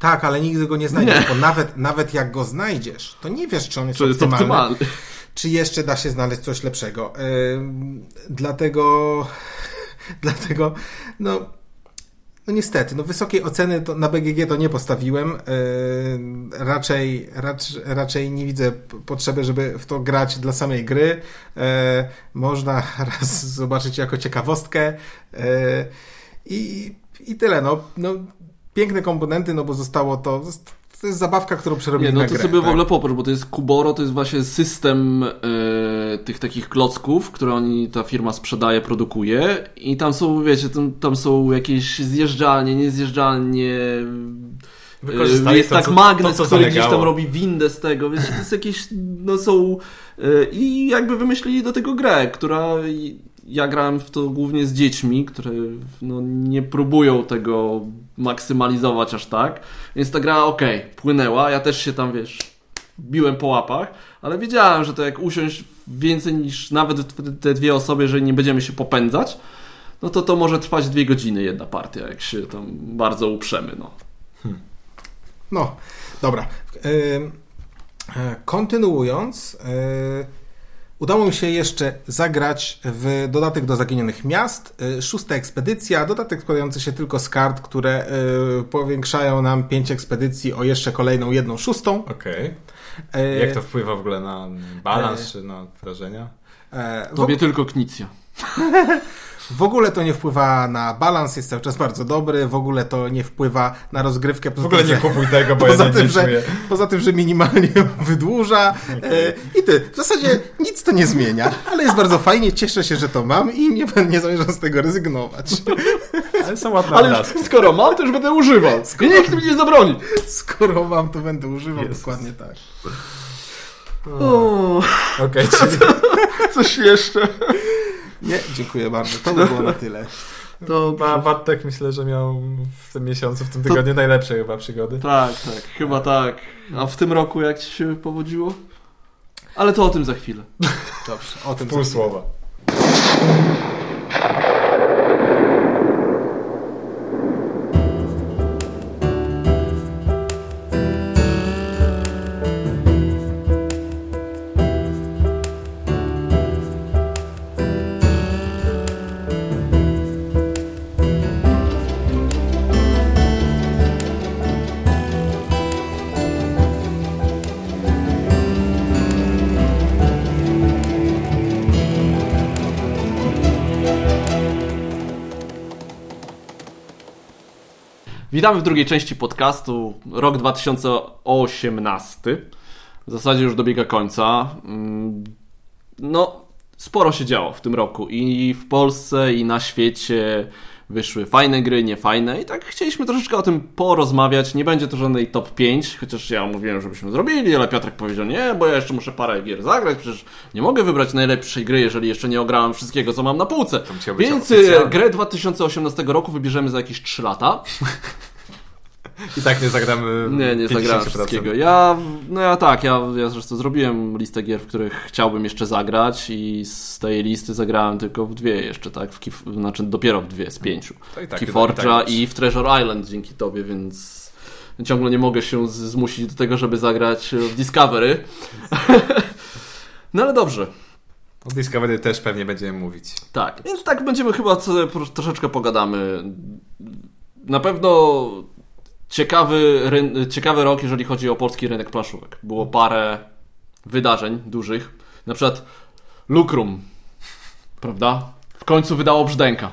Tak, ale nigdy go nie znajdziesz, Nie. bo nawet, nawet jak go znajdziesz, to nie wiesz, czy on jest Czy jest optymalny. optymalny. czy jeszcze da się znaleźć coś lepszego. Ym, dlatego, dlatego, no, no niestety, no wysokiej oceny to, na BGG to nie postawiłem. Ym, raczej, racz, raczej nie widzę potrzeby, żeby w to grać dla samej gry. Yy, można raz zobaczyć jako ciekawostkę. Yy, I, I tyle, no, no. Piękne komponenty, no bo zostało to. To jest zabawka, którą przerobili Nie, no to grę. sobie w tak? ogóle popatrz, bo to jest Kuboro, to jest właśnie system e, tych takich klocków, które oni, ta firma sprzedaje, produkuje i tam są, wiecie, tam, tam są jakieś zjeżdżalnie, niezjeżdżalnie, Wykorzystali jest to, tak co- magnes, to, który gdzieś tam robi windę z tego, wiecie, to jest jakieś, no są e, i jakby wymyślili do tego grę, która ja grałem w to głównie z dziećmi, które no, nie próbują tego maksymalizować aż tak, więc ta gra okej, płynęła, ja też się tam, wiesz, biłem po łapach, ale wiedziałem, że to jak usiąść więcej niż nawet te dwie osoby, jeżeli nie będziemy się popędzać, no to to może trwać dwie godziny jedna partia, jak się tam bardzo uprzemy, no. No, dobra. E, Kontynuując, e, Udało mi się jeszcze zagrać w dodatek do Zaginionych Miast, y, szósta ekspedycja, dodatek składający się tylko z kart, które y, powiększają nam pięć ekspedycji o jeszcze kolejną jedną szóstą. Okej. E, Jak to wpływa w ogóle na balans czy na wrażenia? e, w, Tobie tylko knicja. w ogóle to nie wpływa na balans, jest cały czas bardzo dobry, w ogóle to nie wpływa na rozgrywkę. W poza ogóle tym, nie kupuj tego, bo Poza ja tym, nie że, czuję. poza tym, że minimalnie wydłuża e, i ty. W zasadzie nic to nie zmienia, ale jest bardzo fajnie, cieszę się, że to mam i nie, nie zamierzam z tego rezygnować. Ale są ładne Ale obrazki. skoro mam, to już będę używał. I nikt mi nie zabroni. Skoro mam, to będę używał Jezus. dokładnie tak. Okej, czyli coś jeszcze. Nie, dziękuję bardzo. To by było na tyle. To, ma Bartek myślę, że miał w tym miesiącu, w tym tygodniu najlepsze chyba przygody. tak, tak, chyba tak. A w tym roku jak ci się powodziło? Ale to o tym za chwilę. Dobrze, o tym Pół co- słowa. Witamy w drugiej części podcastu. Rok 2018. W zasadzie już dobiega końca. Mm, No, sporo się działo w tym roku i w Polsce, i na świecie. Wyszły fajne gry, niefajne i tak chcieliśmy troszeczkę o tym porozmawiać. Nie będzie to żadnej top 5, chociaż ja mówiłem, żebyśmy zrobili, ale Piotrek powiedział nie, bo ja jeszcze muszę parę gier zagrać, przecież nie mogę wybrać najlepszej gry, jeżeli jeszcze nie ograłem wszystkiego, co mam na półce. Więc e, grę 2018 roku wybierzemy za jakieś 3 lata. I tak nie zagramy. Nie, nie 50%. zagrałem wszystkiego. Ja, no ja tak, ja, ja zresztą zrobiłem listę gier, w których chciałbym jeszcze zagrać i z tej listy zagrałem tylko w dwie jeszcze, tak? W Kif, znaczy dopiero w dwie z pięciu. To i tak, w i tak, Keyforge'a i tak. i w Treasure Island dzięki tobie, więc ciągle nie mogę się zmusić do tego, żeby zagrać w Discovery. no ale dobrze. O Discovery też pewnie będziemy mówić. Tak, więc tak będziemy chyba troszeczkę pogadamy. Na pewno ciekawy, ciekawy rok, jeżeli chodzi o polski rynek planszówek. Było parę wydarzeń dużych. Na przykład Lucrum, prawda? W końcu wydało brzdęka.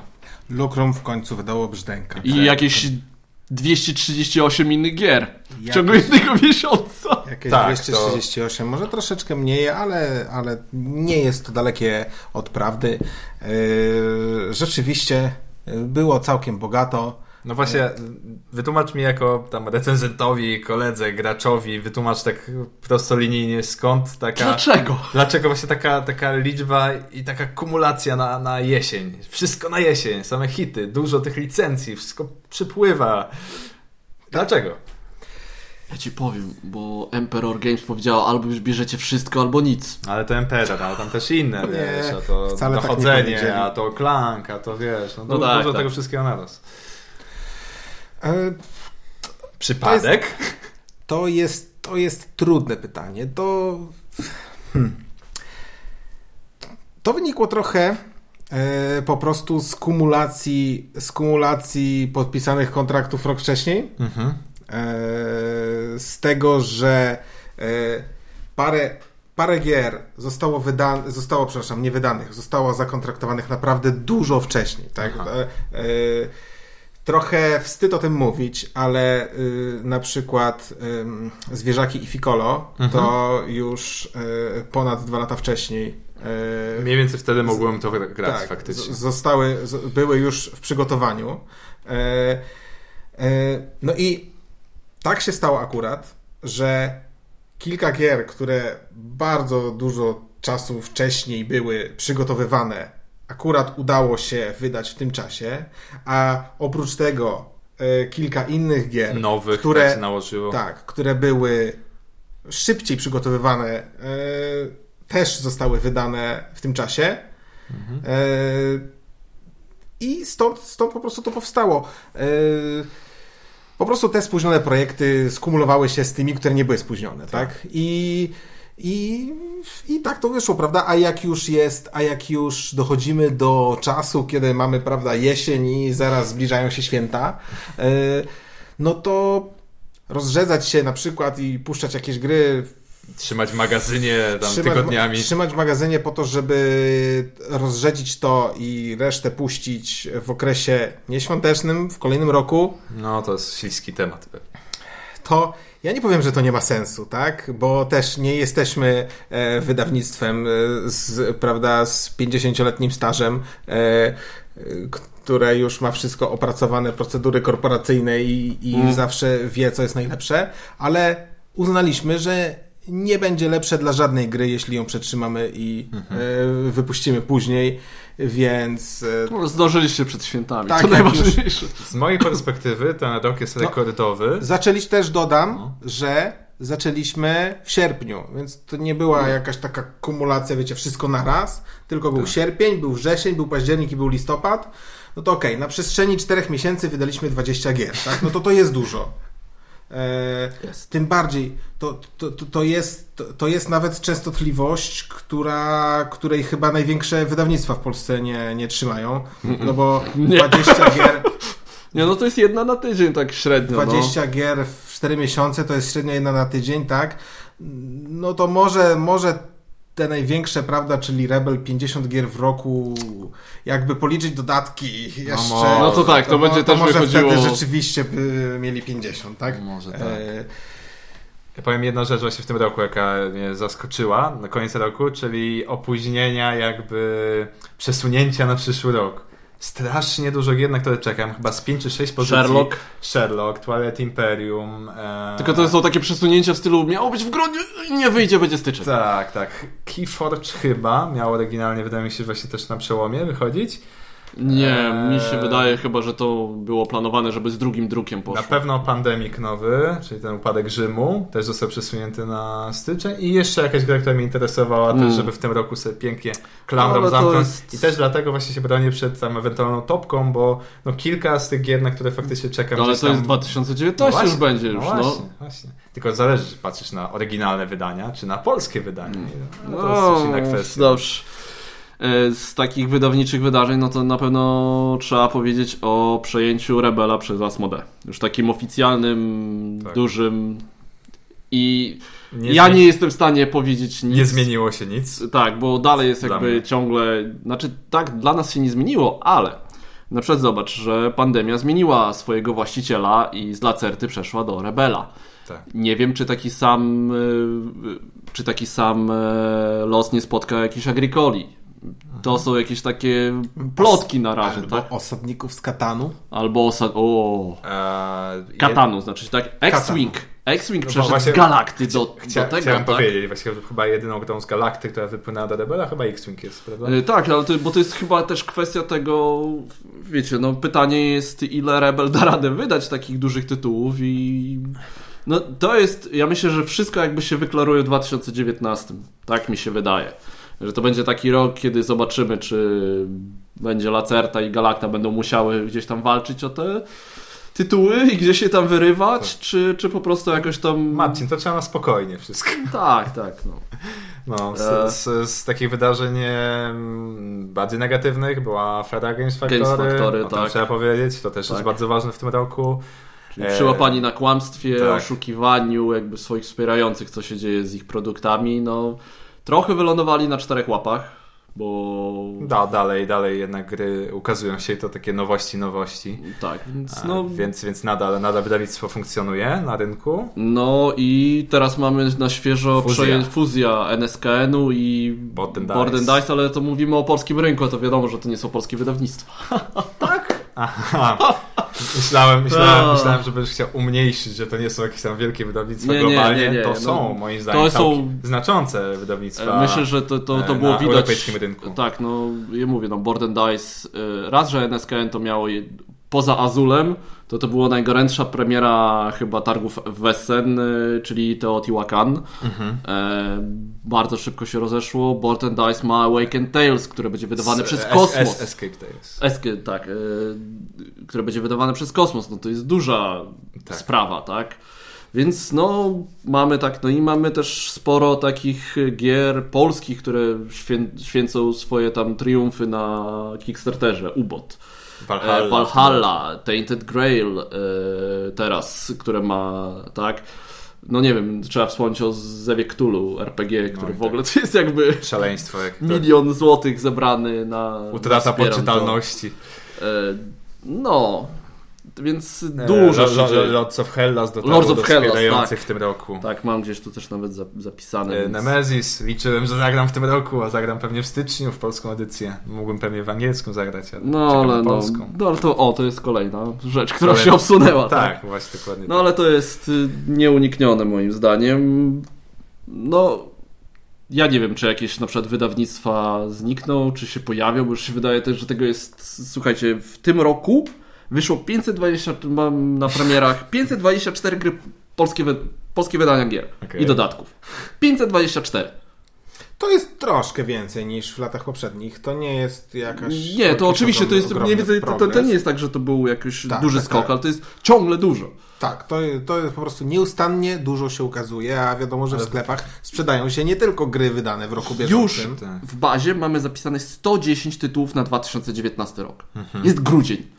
Lucrum w końcu wydało brzdęka. I jakieś 238 innych gier w Jakieś- ciągu jednego miesiąca. Jakieś Tak, 238, może troszeczkę mniej, ale, ale nie jest to dalekie od prawdy. Yy, rzeczywiście yy, było całkiem bogato. No właśnie, wytłumacz mi jako tam recenzentowi, koledze, graczowi, wytłumacz tak prostolinijnie skąd taka... Dlaczego? Dlaczego właśnie taka, taka liczba i taka kumulacja na, na jesień? Wszystko na jesień, same hity, dużo tych licencji, wszystko przypływa. Dlaczego? Ja ci powiem, bo Emperor Games powiedziała albo już bierzecie wszystko, albo nic. Ale to Emperor, ale tam też inne, Nie, wiesz, a to tak nie dochodzenie, powiedzieli. a to klank, a to wiesz, no, No du- tak, dużo tak. tego wszystkiego naraz. Yy, Przypadek? To jest, to jest trudne pytanie. To, hmm. to wynikło trochę e, po prostu z kumulacji, z kumulacji podpisanych kontraktów rok wcześniej. Mhm. E, z tego, że e, parę, parę gier zostało wydanych, zostało, przepraszam, nie wydanych, zostało zakontraktowanych naprawdę dużo wcześniej. Tak? Trochę wstyd o tym mówić, ale y, na przykład ym, Zwierzaki i Ficolo to już y, ponad dwa lata wcześniej y, Mniej więcej wtedy mogłem to grać tak, faktycznie. Zostały, były już w przygotowaniu. E, e, no i tak się stało akurat, że kilka gier, które bardzo dużo czasu wcześniej były przygotowywane, akurat udało się wydać w tym czasie, a oprócz tego e, kilka innych gier, Nowych, które, które się nałożyło. tak, które były szybciej przygotowywane, e, też zostały wydane w tym czasie. Mhm. E, I stąd, stąd po prostu to powstało. Po prostu te spóźnione projekty skumulowały się z tymi, które nie były spóźnione, tak? I, I, I tak to wyszło, prawda? A jak już jest, a jak już dochodzimy do czasu, kiedy mamy, prawda, jesień i zaraz zbliżają się święta, yy, no to rozrzedzać się na przykład i puszczać jakieś gry Trzymać w magazynie tam trzymać, tygodniami. Trzymać w magazynie po to, żeby rozrzedzić to i resztę puścić w okresie nieświątecznym, w kolejnym roku, No to jest śliski temat. to ja nie powiem, że to nie ma sensu, tak? Bo też nie jesteśmy e, wydawnictwem e, z, prawda, z 50-letnim stażem, e, które już ma wszystko opracowane, procedury korporacyjne i, i zawsze wie, co jest najlepsze, ale uznaliśmy, że nie będzie lepsze dla żadnej gry, jeśli ją przetrzymamy i e, wypuścimy później, więc e, No, Zdążyliście przed świętami, Tak, to jak najważniejsze. Z mojej perspektywy ten rok jest rekordowy. Zaczęliś też dodam, że zaczęliśmy w sierpniu, więc to nie była jakaś taka kumulacja, wiecie, wszystko na raz, tylko był sierpień, był wrzesień, był październik i był listopad. No to okej, na przestrzeni czterech miesięcy wydaliśmy 20 gier, tak? No to to jest dużo. E, Tym bardziej to, to, to, jest, to, jest nawet częstotliwość, która, której chyba największe wydawnictwa w Polsce nie, nie trzymają. No bo 20 gier, Nie, no to jest jedna na tydzień, tak średnio. 20 gier w 4 miesiące to jest średnio jedna na tydzień, tak? No to może, może te największe, prawda, czyli Rebel 50 gier w roku, jakby policzyć dodatki jeszcze. mo- No to tak, to będzie też może wychodziło- wtedy rzeczywiście by mieli 50, tak? Może tak. E, Ja powiem jedną rzecz właśnie w tym roku, jaka mnie zaskoczyła na koniec roku, czyli opóźnienia, jakby przesunięcia na przyszły rok. Strasznie dużo gier, na które czekam, chyba z 5 czy 6 pozycji. Sherlock. Sherlock, Twilight Imperium. E... Tylko to są takie przesunięcia w stylu miało być w grudniu, nie wyjdzie, będzie styczeń. Tak, tak. Keyforge chyba miał oryginalnie, wydaje mi się, właśnie też na przełomie wychodzić. Nie, mi się Eee. wydaje chyba, że to było planowane, żeby z drugim drukiem poszło. Na pewno Pandemic nowy, czyli ten upadek Rzymu, też został przesunięty na styczeń i jeszcze jakaś gra, która mnie interesowała Mm. też, żeby w tym roku sobie pięknie klamrą to zamknąć. jest- I też dlatego właśnie się bronię przed tam ewentualną topką, bo no kilka z tych gier, na które faktycznie czekam. No, ale to tam... jest 2019 No już właśnie, będzie już, no. no. Właśnie, właśnie. Tylko zależy, czy patrzysz na oryginalne wydania, czy na polskie wydania. No, to No, jest inna kwestia. Dobrze. E, Z takich wydawniczych wydarzeń, no to na pewno trzeba powiedzieć o przejęciu Rebela przez Asmodee. Już takim oficjalnym, Tak. dużym i Nie ja nie jestem w stanie powiedzieć nic. Nie zmieniło się nic. Tak, bo dalej jest jakby ciągle, znaczy tak, dla nas się nie zmieniło, ale na przykład zobacz, że pandemia zmieniła swojego właściciela i z Lacerty przeszła do Rebela. Tak. Nie wiem, czy taki sam, y, czy taki sam e, los nie spotka jakichś agricoli. To są jakieś takie plotki na razie, Albo tak? osadników z Katanu. Albo osad... O, Eee, Katanu, znaczy tak? X-Wing. X-Wing No przeszedł właśnie z Galakty do, do Chcia, tego, chciałem tak? powiedzieć, właśnie chyba jedyną grą z Galakty, która wypłynęła do Rebela, chyba X-Wing jest, prawda? E, Tak, ale to, bo to jest chyba też kwestia tego, wiecie, no pytanie jest ile Rebel da radę wydać takich dużych tytułów i no to jest, ja myślę, że wszystko jakby się wyklaruje w 2019, tak mi się wydaje. Że to będzie taki rok, kiedy zobaczymy, czy będzie Lacerta i Galacta będą musiały gdzieś tam walczyć o te tytuły i gdzieś się tam wyrywać, czy, czy po prostu jakoś tam... Marcin, to trzeba na spokojnie wszystko. Tak, tak, no. No, E. z, z, z takich wydarzeń bardziej negatywnych była afera Games Factory, Games Factory, o tak. trzeba powiedzieć, to też Tak. jest bardzo ważne w tym roku. Czyli E, przyłapani na kłamstwie, tak. oszukiwaniu jakby swoich wspierających, co się dzieje z ich produktami, no trochę wylądowali na czterech łapach, bo Da, dalej, dalej jednak gry ukazują się i to takie nowości, nowości. tak, więc E, no, Więc, więc nadal, nadal wydawnictwo funkcjonuje na rynku. no i teraz mamy na świeżo Fuzja. fuzja NSKN-u i Board and Board and Dice. Dice, ale to mówimy o polskim rynku, a to wiadomo, że to nie są polskie wydawnictwa. Aha. Myślałem, myślałem, A. myślałem, że będziesz chciał umniejszyć, że to nie są jakieś tam wielkie wydawnictwa Nie, nie, globalnie. nie, nie, to no. są, moim zdaniem, To są- znaczące wydawnictwa. Myślę, że to, to, to e, było na widać. europejskim rynku. Tak, no ja mówię, no Board and Dice, y, raz, że NSKN to miało poza Azulem, to to była najgorętsza premiera chyba targów w Essen, y, czyli Teotihuacan. Mhm. E, bardzo szybko się rozeszło. Board and Dice ma Awakened Tales, które będzie wydawane S- przez Kosmos. Escape Tales. Esky, tak, e, które będzie wydawane przez Kosmos. No to jest duża Tak. sprawa, tak? Więc no, mamy tak, no i mamy też sporo takich gier polskich, które świę, święcą swoje tam triumfy na Kickstarterze. Ubot. Valhalla. E, Valhalla, Tainted Grail e, teraz, które ma, tak? No nie wiem, trzeba wspomnieć o Zewie Cthulhu RPG, który i w tak. ogóle to jest jakby Szaleństwo. Jak to. milion złotych zebrany na... Utrata wspieram to. poczytalności. E, No, więc dużo Lo- się Lo- dzieje. Lords of Hellas dotarło Lords of do Hellas, tak. w tym roku. Tak, mam gdzieś tu też nawet za- zapisane. E, Więc... Nemesis, liczyłem, że zagram w tym roku, a zagram pewnie w styczniu w polską edycję. Mógłbym pewnie w angielską zagrać, ale No, ale no, polską. no, ale to, o, to jest kolejna rzecz, która się obsunęła. tak? Tak, właśnie dokładnie. No ale to jest y, nieuniknione moim zdaniem. No, ja nie wiem, czy jakieś na przykład wydawnictwa znikną, czy się pojawią, bo już się wydaje też, że tego jest, słuchajcie, w tym roku wyszło 520, mam na premierach 524 gry polskie, polskie wydania gier Okej. i dodatków. 524. To jest troszkę więcej niż w latach poprzednich. To nie jest jakaś. Nie, to oczywiście to jest, ogromny nie, to, to, to, to progres. nie jest tak, że to był jakiś Tak, duży tak, skok, tak. ale to jest ciągle dużo. Tak, to, to jest po prostu nieustannie dużo się ukazuje, a wiadomo, że w sklepach sprzedają się nie tylko gry wydane w roku Już bieżącym. Tak. w bazie mamy zapisane 110 tytułów na 2019 rok. Mhm. Jest grudzień.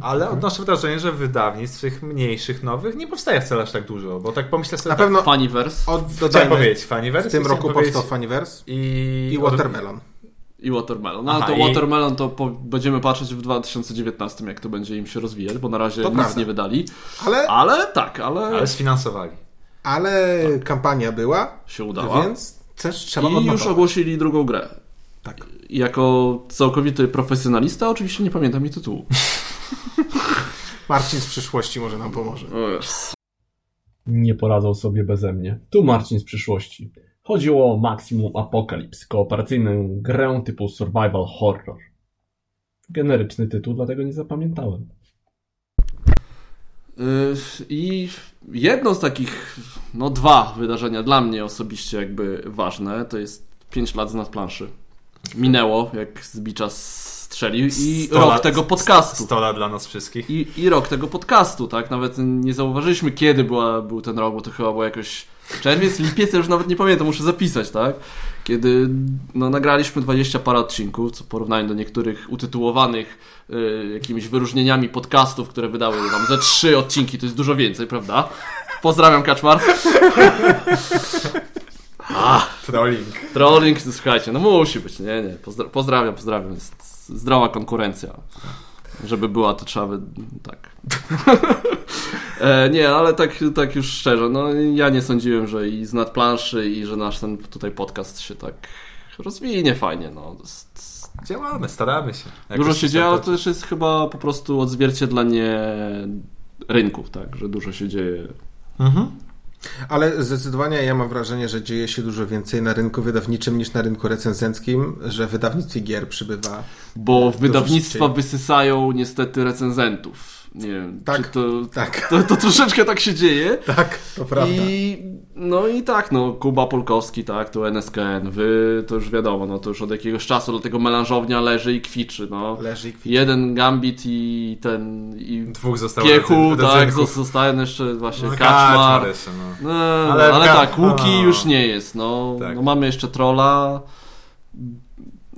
Ale odnoszę wrażenie, że wydawnictw tych mniejszych, nowych nie powstaje wcale aż tak dużo, bo tak pomyślę sobie... Na tak, pewno Funiverse od, Chciałem dodajmy, powiedzieć, Funiverse? w tym roku powstał Funiverse I... i Watermelon. i Watermelon. No ale Aha, to i- Watermelon to po, będziemy patrzeć w 2019, jak to będzie im się rozwijać, bo na razie To nic prawda. nie wydali. Ale, Ale tak, ale, Ale sfinansowali. ale kampania była, się udała. więc też trzeba I już odnotować. ogłosili drugą grę. Tak. Jako całkowity profesjonalista oczywiście nie pamiętam jej tytułu. Marcin z przyszłości może nam pomoże. Nie poradzą sobie beze mnie. Tu Marcin z przyszłości. Chodziło o Maximum Apocalypse, kooperacyjną grę typu survival horror. Generyczny tytuł, dlatego nie zapamiętałem. Y, I jedno z takich, no dwa wydarzenia dla mnie osobiście jakby ważne, to jest 5 lat z nadplanszy. Minęło, jak z bicza strzelił i rok lat- tego podcastu. 100 lat dla nas wszystkich. I, I rok tego podcastu, tak? Nawet nie zauważyliśmy, kiedy była, był ten rok, bo to chyba było jakoś czerwiec, lipiec, ja już nawet nie pamiętam, muszę zapisać, tak? Kiedy no, nagraliśmy 20 parę odcinków, co w porównaniu do niektórych utytułowanych y, jakimiś wyróżnieniami podcastów, które wydały nam ze trzy odcinki, to jest dużo więcej, prawda? Pozdrawiam, Kaczmar. Trolling. Trolling, to słuchajcie, no musi być, nie, nie. Pozdra- pozdrawiam, pozdrawiam. Jest zdrowa konkurencja. Żeby była, to trzeba by... tak. e, nie, ale tak, tak już szczerze, no ja nie sądziłem, że i z nadplanszy i że nasz ten tutaj podcast się tak rozwinie fajnie, no. Działamy, staramy się. Dużo się dzieje, ale to- to też jest chyba po prostu odzwierciedlenie rynków, tak, że dużo się dzieje. Mhm. Ale zdecydowanie ja mam wrażenie, że dzieje się dużo więcej na rynku wydawniczym niż na rynku recenzenckim, że w wydawnictwie gier przybywa. Bo wydawnictwa szybciej. wysysają niestety recenzentów. Nie wiem, Tak, to, tak. to, to troszeczkę tak się dzieje. Tak, to prawda. I no i tak, no Kuba Polkowski, tak, to NSKN, wy to już wiadomo, no to już od jakiegoś czasu do tego melanżownia leży i kwiczy, no. Leży i kwiczy. Jeden Gambit i ten i Dwóch zostało Piechu, tak, zostaje jeszcze właśnie No, Kaczmar. Jeszcze, no. No, Ale ale, tak, Łuki no. już nie jest, no. Tak. no mamy jeszcze Trolla.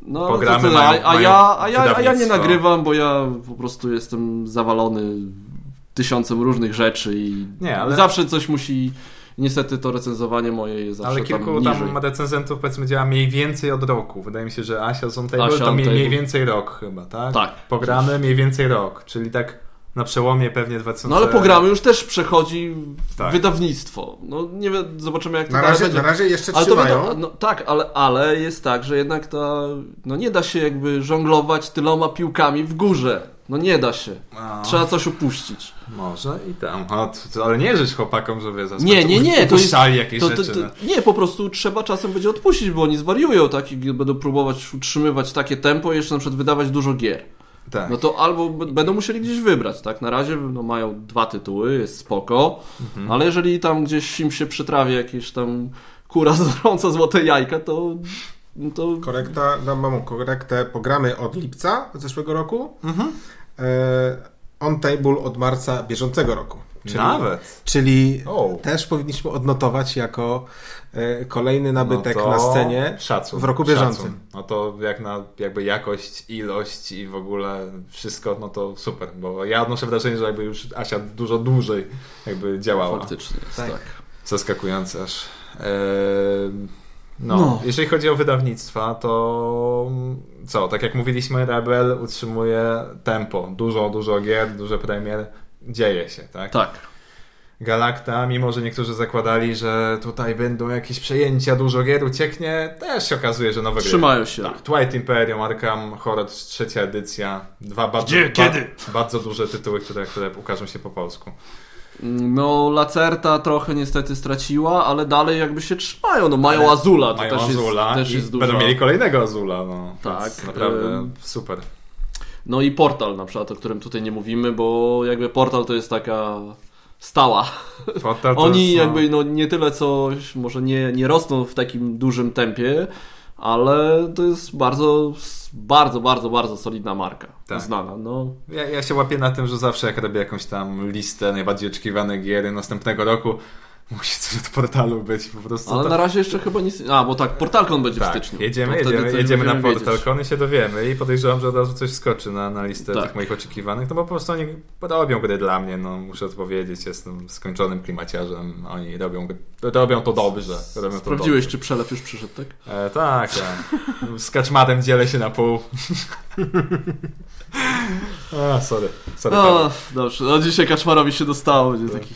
No, Programy co, mają- a, ja, a, ja, a ja nie nagrywam, bo ja po prostu jestem zawalony tysiącem różnych rzeczy i Nie, ale- zawsze coś musi. Niestety to recenzowanie moje jest zawsze Ale kilku tam tam, recenzentów powiedzmy działa mniej więcej od roku. Wydaje mi się, że Asia z Asia to mniej, mniej więcej rok chyba, tak? Tak. Pogramy mniej więcej rok, czyli tak na przełomie pewnie 2000... No ale programy już też przechodzi Tak. wydawnictwo. No nie wiem, zobaczymy jak to Na razie, będzie. na razie jeszcze Ale to trzymają. wiadomo, no, tak, ale, ale jest tak, że jednak ta, no nie da się jakby żonglować tyloma piłkami w górze. No nie da się. A, Trzeba coś opuścić. Może i tam. O, to, to, ale nie życz chłopakom, żeby zaraz Nie, nie, nie. To jest, jakieś to, to, rzeczy. to, no. nie, po prostu trzeba czasem będzie odpuścić, bo oni zwariują tak i będą próbować utrzymywać takie tempo i jeszcze na przykład wydawać dużo gier. Tak. No to albo będą musieli gdzieś wybrać, tak? Na razie no, mają dwa tytuły, jest spoko, Mhm. ale jeżeli tam gdzieś im się przytrawi jakieś tam kura zroąca złote jajka, to... no to Korekta, dam mam korektę. Pogramy od lipca zeszłego roku. Mhm. E, on table od marca bieżącego roku. Czyli, Nawet. Czyli O. też powinniśmy odnotować jako e, kolejny nabytek No to na scenie szacun, w roku bieżącym. Szacun. No to jak na jakby jakość, ilość i w ogóle wszystko, no to super, bo ja odnoszę wrażenie, że jakby już Asia dużo dłużej jakby działała. Faktycznie jest, Tak. tak. Zaskakujące aż. Eee, no, No. jeżeli chodzi o wydawnictwa, to co, tak jak mówiliśmy, Rebel utrzymuje tempo. Dużo, dużo gier, dużo premier. Dzieje się, tak? Tak. Galacta, mimo że niektórzy zakładali, że tutaj będą jakieś przejęcia, dużo gier ucieknie, też się okazuje, że nowe gry. Trzymają się. Tak, Twilight Imperium, Arkham Horror, trzecia edycja, dwa bardzo, Gdzie? Kiedy? bardzo duże tytuły, które, które ukażą się po polsku. No, Lacerta trochę niestety straciła, ale dalej jakby się trzymają. No, mają Ale Azula, to Mają też Azula jest, też i jest dużo. będą mieli kolejnego Azula. No. Tak, Więc Naprawdę super. No i Portal na przykład, o którym tutaj nie mówimy, bo jakby Portal to jest taka stała. Portal to Oni jest, no, jakby no nie tyle coś, może nie, nie rosną w takim dużym tempie, ale to jest bardzo, bardzo, bardzo, bardzo solidna marka. Tak. Znana, no. Ja, ja się łapię na tym, że zawsze jak robię jakąś tam listę najbardziej oczekiwanych gier następnego roku, musi coś od portalu być po prostu. Ale to... na razie jeszcze chyba nic... A, bo tak, Portalkon będzie w Tak, styczniu. jedziemy, To jedziemy, jedziemy na. PortalCon i się dowiemy i podejrzewam, że od razu coś skoczy na, na listę Tak. tych moich oczekiwanych, no bo po prostu oni robią gry dla mnie, no muszę to powiedzieć, jestem skończonym klimaciarzem, oni robią, robią to dobrze. Robią to Sprawdziłeś, dobrze. czy przelew już przyszedł, tak? E, tak, tak. Z kaczmatem dzielę się na pół. A, sorry. sorry No, Paweł. dobrze. No dzisiaj Kaczmarowi się dostało, będzie taki...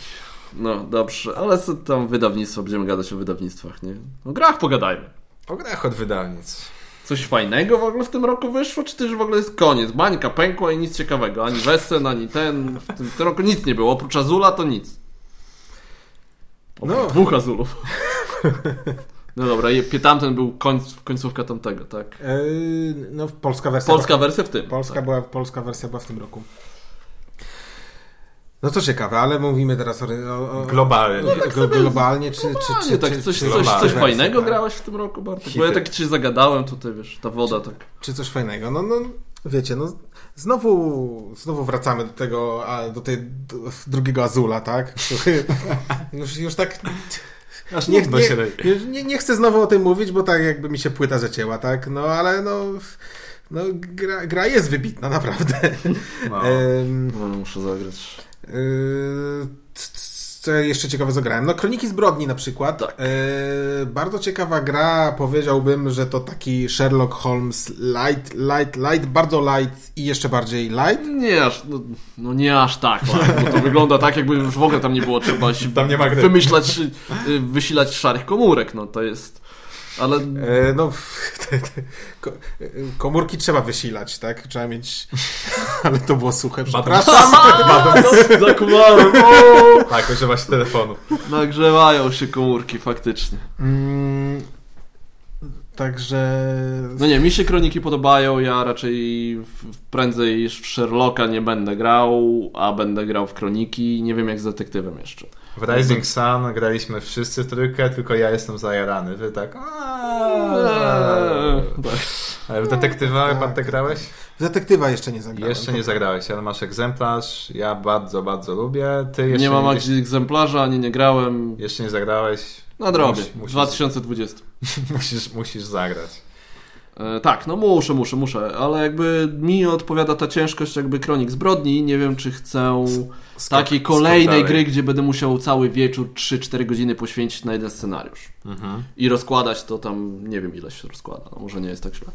No, dobrze, ale co tam wydawnictwo, będziemy gadać o wydawnictwach, nie? O grach pogadajmy. O grach od wydawnictw. Coś fajnego w ogóle w tym roku wyszło, czy to już w ogóle jest koniec? Bańka pękła i nic ciekawego. Ani Wessen, ani ten. W tym, w tym roku nic nie było. Oprócz Azula to nic. Oprócz No. dwóch Azulów. No dobra, tamten był końc, końcówka tamtego, tak? E, no, polska wersja. Polska wersja w tym. Polska, tak. była, polska wersja była w tym roku. No to ciekawe, ale mówimy teraz o, o, o Globalnie. No tak glo- globalnie, czy, czy, Globalnie, czy, tak, czy, coś, czy, coś, coś globalnie, fajnego tak? grałeś w tym roku, Bartek? Bo Hity. ja tak się zagadałem tutaj, wiesz, ta woda tak. czy coś fajnego. No, no wiecie, no znowu, znowu wracamy do tego, a, do tej do drugiego Azula, tak? Który już, już tak Aż nie, nie, nie, nie chcę znowu o tym mówić, bo tak jakby mi się płyta zacięła, tak? No ale no, no gra, gra jest wybitna, naprawdę. No. No, muszę zagrać. Yy, Co jeszcze ciekawe zagrałem? No Kroniki Zbrodni na przykład. Tak. Yy, bardzo ciekawa gra, powiedziałbym, że to taki Sherlock Holmes light, light, light, bardzo light i jeszcze bardziej light. Nie aż, no, no nie aż tak, tak, bo to wygląda tak, jakby już w ogóle tam nie było trzeba się Tam nie ma gry. wymyślać, y, wysilać szarych komórek, no to jest, ale Yy, no, te, te, ko- komórki trzeba wysilać, tak? Trzeba mieć... Ale to było suche, przepraszam. zakumałem, o! Tak, używa się telefonu. nagrzewają się komórki faktycznie. Mm, także... No nie, mi się kroniki podobają, ja raczej w- prędzej w Sherlocka nie będę grał, a będę grał w kroniki, nie wiem jak z detektywem jeszcze. W Rising Sun graliśmy wszyscy w trójkę, tylko ja jestem zajarany. Wy tak... Eee, tak. Ale w detektywa Tak. pan te grałeś? W detektywa jeszcze nie zagrałem. Jeszcze nie zagrałeś, ale masz egzemplarz. Ja bardzo, bardzo lubię. Ty jeszcze Nie mam akcji egzemplarza, ani nie grałem. jeszcze nie zagrałeś. Nadrobię. Musisz- musisz- 2020. Musisz, musisz zagrać. E, tak, no muszę, muszę, muszę, ale jakby mi odpowiada ta ciężkość jakby kronik zbrodni. Nie wiem, czy chcę Skok- takiej kolejnej gry, gdzie będę musiał cały wieczór 3-4 godziny poświęcić na jeden scenariusz. Mhm. I rozkładać to tam, nie wiem ile się rozkłada, no, może nie jest tak źle.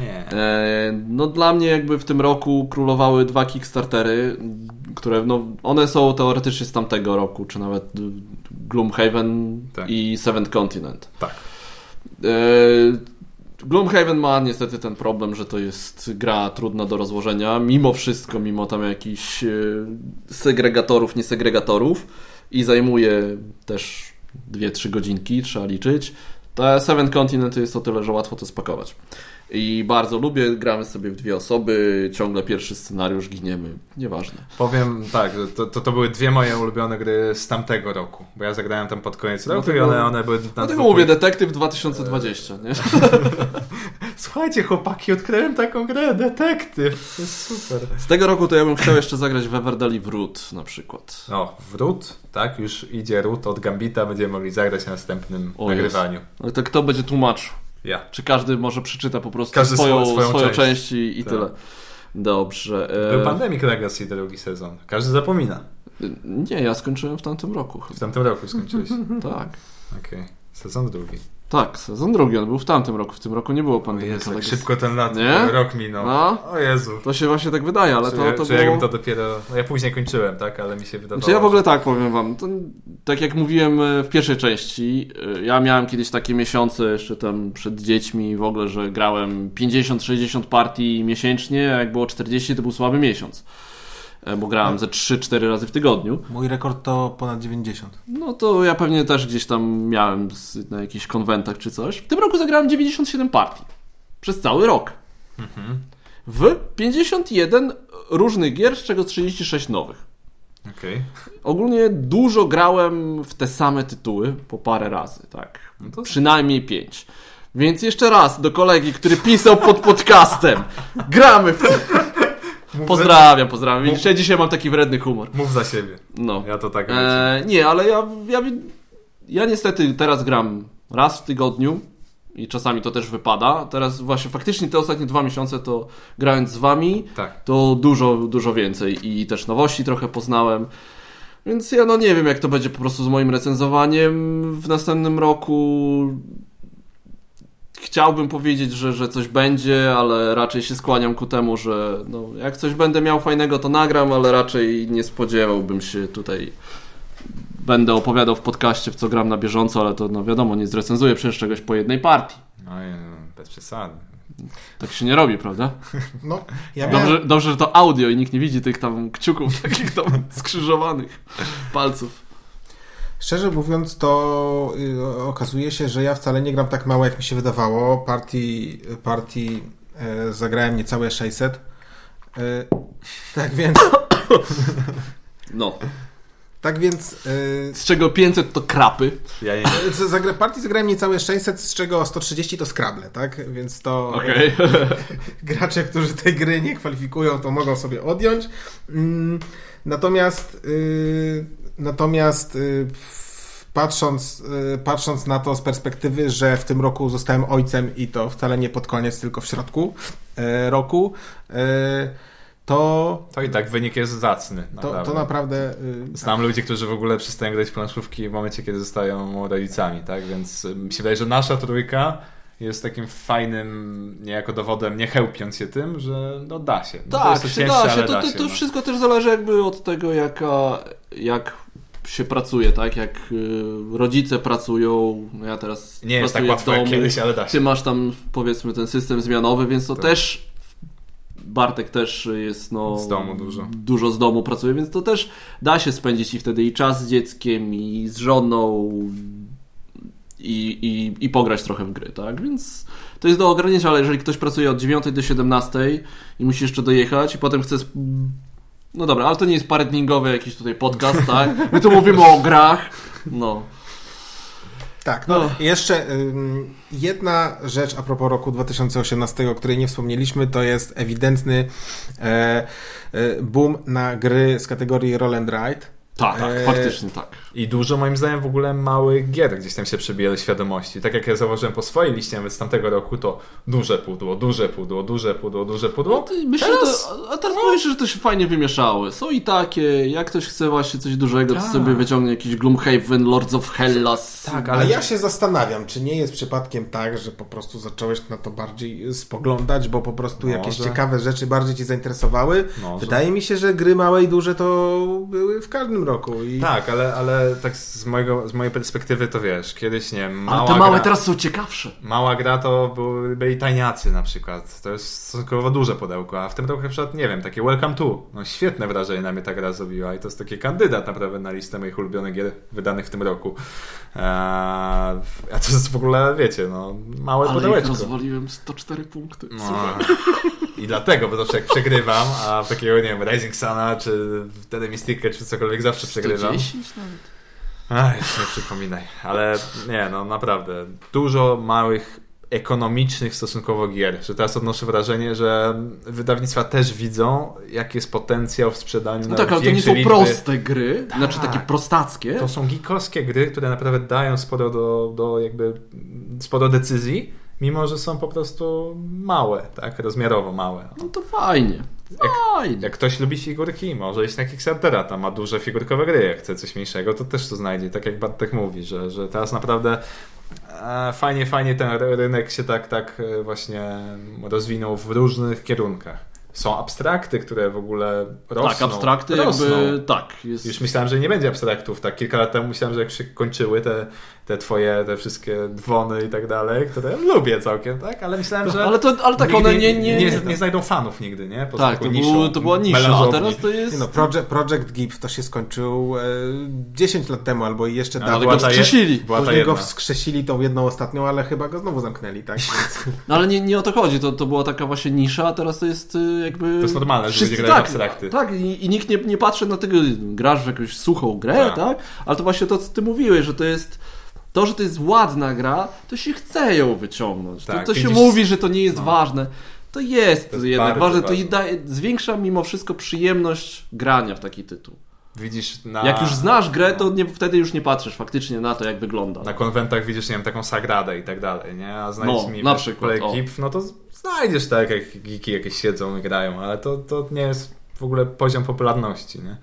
Nie. E, no dla mnie jakby w tym roku królowały dwa Kickstartery, które no one są teoretycznie z tamtego roku, czy nawet y, Gloomhaven Tak. i Seventh Continent. Tak. E, Gloomhaven ma niestety ten problem, że to jest gra trudna do rozłożenia, mimo wszystko, mimo tam jakichś e, segregatorów, niesegregatorów i zajmuje też 2-3 godzinki, trzeba liczyć. Ta Seven Continent jest o tyle, że łatwo to spakować. I bardzo lubię, gramy sobie w dwie osoby, ciągle pierwszy scenariusz, giniemy, nieważne. Powiem tak, że to, to, to były dwie moje ulubione gry z tamtego roku, bo ja zagrałem tam pod koniec roku Dlatego- i one, one były na Dlatego mówię, Detektyw 2020, nie? Słuchajcie chłopaki, odkryłem taką grę, detektyw, to jest super. Z tego roku to ja bym chciał jeszcze zagrać w Everdell w Root na przykład. No, wrót, tak, już idzie ród od Gambita, będziemy mogli zagrać na następnym O nagrywaniu. Ale to kto będzie tłumaczył? Ja. Czy każdy może przeczyta po prostu Każdy swoją, swo- swoją swoją, część. część, i, i Tak. tyle. Dobrze. Był E, Pandemic Legacy drugi sezon. Każdy zapomina. nie, ja skończyłem w tamtym roku chyba. W tamtym roku skończyłeś. Tak. Okej. Sezon drugi. Tak, sezon drugi, on był w tamtym roku. W tym roku nie było pandemii. Jezu, Legacy. szybko ten lat, Nie? rok minął. No. O Jezu. To się właśnie tak wydaje, ale Czy, to, to było... to dopiero... No ja później kończyłem, tak, ale mi się wydawało... Znaczy ja w ogóle tak powiem wam, to, tak jak mówiłem e, w pierwszej części, e, ja miałem kiedyś takie miesiące jeszcze tam przed dziećmi w ogóle, że grałem 50-60 partii miesięcznie, a jak było 40 to był słaby miesiąc. E, Bo grałem ze 3-4 razy w tygodniu. Mój rekord to ponad 90. No to ja pewnie też gdzieś tam miałem na jakichś konwentach czy coś. W tym roku zagrałem 97 partii. Przez cały rok. W 51 różnych gier, z czego 36 nowych. Okej. Ogólnie dużo grałem w te same tytuły po parę razy, tak. No to- Przynajmniej pięć. Więc jeszcze raz do kolegi, który pisał pod podcastem. Gramy w. Mów Pozdrawiam, pozdrawiam. Widzisz, ja dzisiaj mam taki wredny humor. Mów za siebie. No. Ja to tak. E, nie, ale ja, ja, ja niestety teraz gram raz w tygodniu i czasami to też wypada. Teraz właśnie faktycznie te ostatnie dwa miesiące to grając z wami, Tak. to dużo, dużo więcej i też nowości trochę poznałem. Więc ja no nie wiem, jak to będzie po prostu z moim recenzowaniem w następnym roku. Chciałbym powiedzieć, że, że coś będzie, ale raczej się skłaniam ku temu, że no, jak coś będę miał fajnego, to nagram, ale raczej nie spodziewałbym się tutaj. Będę opowiadał w podcaście, w co gram na bieżąco, ale to no wiadomo, nie zrecenzuję przecież czegoś po jednej partii. No, nie, no, bez przesady. Tak się nie robi, prawda? No, ja miałem, Dobrze, dobrze, że to audio i nikt nie widzi tych tam kciuków takich tam skrzyżowanych palców. Szczerze mówiąc, to y, okazuje się, że ja wcale nie gram tak mało, jak mi się wydawało. Partii, partii e, zagrałem niecałe 600. E, tak więc, No. tak więc e, Z czego 500 to krapy. Ja nie... zagra, partii zagrałem niecałe 600, z czego 130 to Scrabble, tak? Więc to Okej. gracze, którzy tej gry nie kwalifikują, to mogą sobie odjąć. Mm, Natomiast y, natomiast y, w- patrząc, y, patrząc na to z perspektywy, że w tym roku zostałem ojcem i to wcale nie pod koniec, tylko w środku e, roku, e, to, To i tak wynik jest zacny. to, Naprawdę. to naprawdę y, Znam ludzi, którzy w ogóle przestają grać w planszówki w momencie, kiedy zostają rodzicami, tak? Więc y, mi się wydaje, że nasza trójka jest takim fajnym niejako dowodem, nie chełpiąc się tym, że no da się. No, to Tak, to się cięższe, da się. To, da to, się. to no. wszystko też zależy jakby od tego, jaka, jak się pracuje, tak? Jak y, rodzice pracują. No Ja teraz Nie jest tak łatwo domu. kiedyś, ale da się. Ty masz tam powiedzmy ten system zmianowy, więc to Tak. też Bartek też jest no Z domu dużo. dużo z domu pracuje, więc to też da się spędzić i wtedy i czas z dzieckiem i z żoną i, i, i pograć trochę w gry, tak? Więc to jest do ograniczenia, ale jeżeli ktoś pracuje od 9 do 17 i musi jeszcze dojechać i potem chce no dobra, ale to nie jest paretningowy jakiś tutaj podcast, tak? My tu mówimy o grach. No. Tak, no, No. jeszcze ym, jedna rzecz a propos roku 2018, o której nie wspomnieliśmy, to jest ewidentny e, e, boom na gry z kategorii Roll and Ride. Tak, tak, Eee, faktycznie tak. I dużo moim zdaniem w ogóle małych gier gdzieś tam się przebije do świadomości. Tak jak ja zauważyłem po swojej liście nawet z tamtego roku, to duże pudło, duże pudło, duże pudło, duże No, pudło. to myślę, teraz- że to, a teraz myślę, że to się fajnie wymieszały. Są i takie, jak ktoś chce właśnie coś dużego, to Tak. sobie wyciągnie jakiś Gloomhaven, Lords of Hellas. Tak, Ale ale ja się zastanawiam, czy nie jest przypadkiem tak, że po prostu zacząłeś na to bardziej spoglądać, bo po prostu jakieś Może. ciekawe rzeczy bardziej cię zainteresowały. Może. Wydaje mi się, że gry małe i duże to były w każdym roku. I... Tak, ale, ale tak z, mojego, z mojej perspektywy to wiesz, kiedyś nie mała Ale te małe gra, teraz są ciekawsze. Mała gra to były, byli tajniacy na przykład. To jest stosunkowo duże pudełko, a w tym roku na przykład, nie wiem, takie Welcome to. No świetne wrażenie na mnie ta gra zrobiła i to jest taki kandydat naprawdę na listę moich ulubionych gier wydanych w tym roku. Eee, a to jest w ogóle, wiecie, no, małe Ale ich pudełeczko. rozwaliłem 104 punkty. No, Super. I dlatego, bo zawsze jak przegrywam, a w takiego, nie wiem, Rising Suna, czy wtedy Mystikę, czy cokolwiek zawsze przegrywam. 110 nawet. Ach, jeszcze nie przypominaj. Ale nie, no naprawdę. Dużo małych, ekonomicznych stosunkowo gier. Że teraz odnoszę wrażenie, że wydawnictwa też widzą, jaki jest potencjał w sprzedaniu No tak, ale to nie są liczby. proste gry, Tak. znaczy takie prostackie. To są geekowskie gry, które naprawdę dają sporo do, do jakby sporo decyzji, mimo że są po prostu małe, tak? Rozmiarowo małe. No to fajnie. Fajnie. Jak ktoś lubi figurki, może iść na Kickstartera, tam ma duże figurkowe gry, jak chce coś mniejszego, to też to znajdzie, tak jak Bartek mówi, że, że teraz naprawdę e, fajnie, fajnie ten ry- rynek się tak, tak e, właśnie rozwinął w różnych kierunkach. Są abstrakty, które w ogóle rosną. tak, abstrakty rosną. jakby, tak. Jest... Już myślałem, że nie będzie abstraktów. Tak kilka lat temu myślałem, że jak się kończyły te, te twoje, te wszystkie dzwony i tak dalej, które lubię całkiem, tak? Ale myślałem, że ale, to, ale tak one nie... nie, nie, nie znajdą fanów nigdy, nie? Poza tak, to, niszą, to była nisza, a teraz to jest... Nie No, Project, Project Gibbs to się skończył e, 10 lat temu albo jeszcze No, dawno. ale go wskrzesili. Była ta go wskrzesili tą jedną ostatnią, ale chyba go znowu zamknęli, tak? Więc... No ale nie, nie o to chodzi, to, to była taka właśnie nisza, a teraz to jest y, jakby... To jest normalne, że ludzie grają w abstrakty. Tak, i, i nikt nie, nie patrzy na tego, grasz w jakąś suchą grę, Tak. tak. Ale to właśnie to, co ty mówiłeś, że to jest... To, że to jest ładna gra, to się chce ją wyciągnąć. Tak, to to się mówi, że to nie jest no. ważne. To jest, To jest jednak ważne, to ważne. daje, zwiększa mimo wszystko przyjemność grania w taki tytuł. Widzisz na, Jak już znasz grę, to nie, wtedy już nie patrzysz faktycznie na to, jak wygląda. na konwentach widzisz, nie wiem, taką sagradę i tak dalej, nie? A znajdziesz No, mi na przykład, ekip, no to znajdziesz tak, jak geeki jakieś siedzą i grają, ale to, to nie jest w ogóle poziom popularności, nie?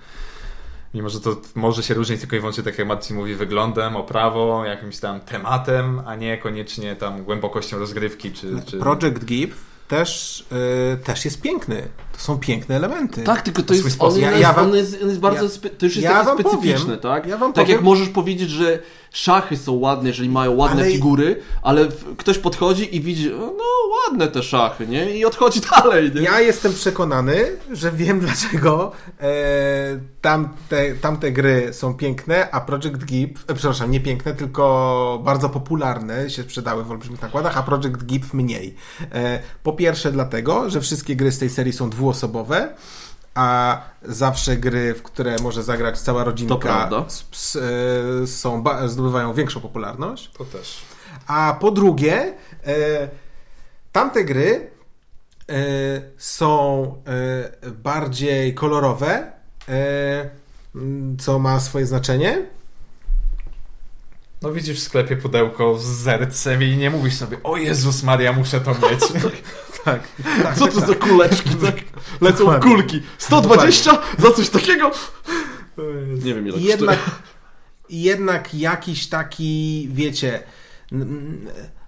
Mimo, że to może się różnić tylko i wyłącznie, tak jak Marcin mówi, wyglądem, oprawą, jakimś tam tematem, a nie koniecznie tam głębokością rozgrywki, czy... czy... Project Gibbs też, e, też jest piękny. Są piękne elementy. Tak, tylko to jest, on, Ja- jest, ja wam- on, jest, on jest bardzo, ja- to już jest ja takie specyficzne, powiem, tak? ja wam tak powiem- jak możesz powiedzieć, że szachy są ładne, jeżeli mają ładne Ale- figury, ale ktoś podchodzi i widzi, no ładne te szachy, nie? I odchodzi dalej, nie? Ja jestem przekonany, że wiem dlaczego e, tamte, tamte gry są piękne, a Project Gibbs, e, przepraszam, nie piękne, tylko bardzo popularne, się sprzedały w olbrzymich nakładach, a Project Gibbs mniej. E, po pierwsze dlatego, że wszystkie gry z tej serii są dwuosobowe, a zawsze gry, w które może zagrać cała rodzinka, e, są, zdobywają większą popularność. To też. A po drugie, e, tamte gry e, są e, bardziej kolorowe, co ma swoje znaczenie. No widzisz w sklepie pudełko z zercem i nie mówisz sobie, o Jezus Maria, muszę to mieć. Tak. tak Co tak, to tak. za kuleczki, tak? Lecą w Dokładnie. kulki. 120 za coś takiego? Nie wiem ile jednak, jednak jakiś taki, wiecie,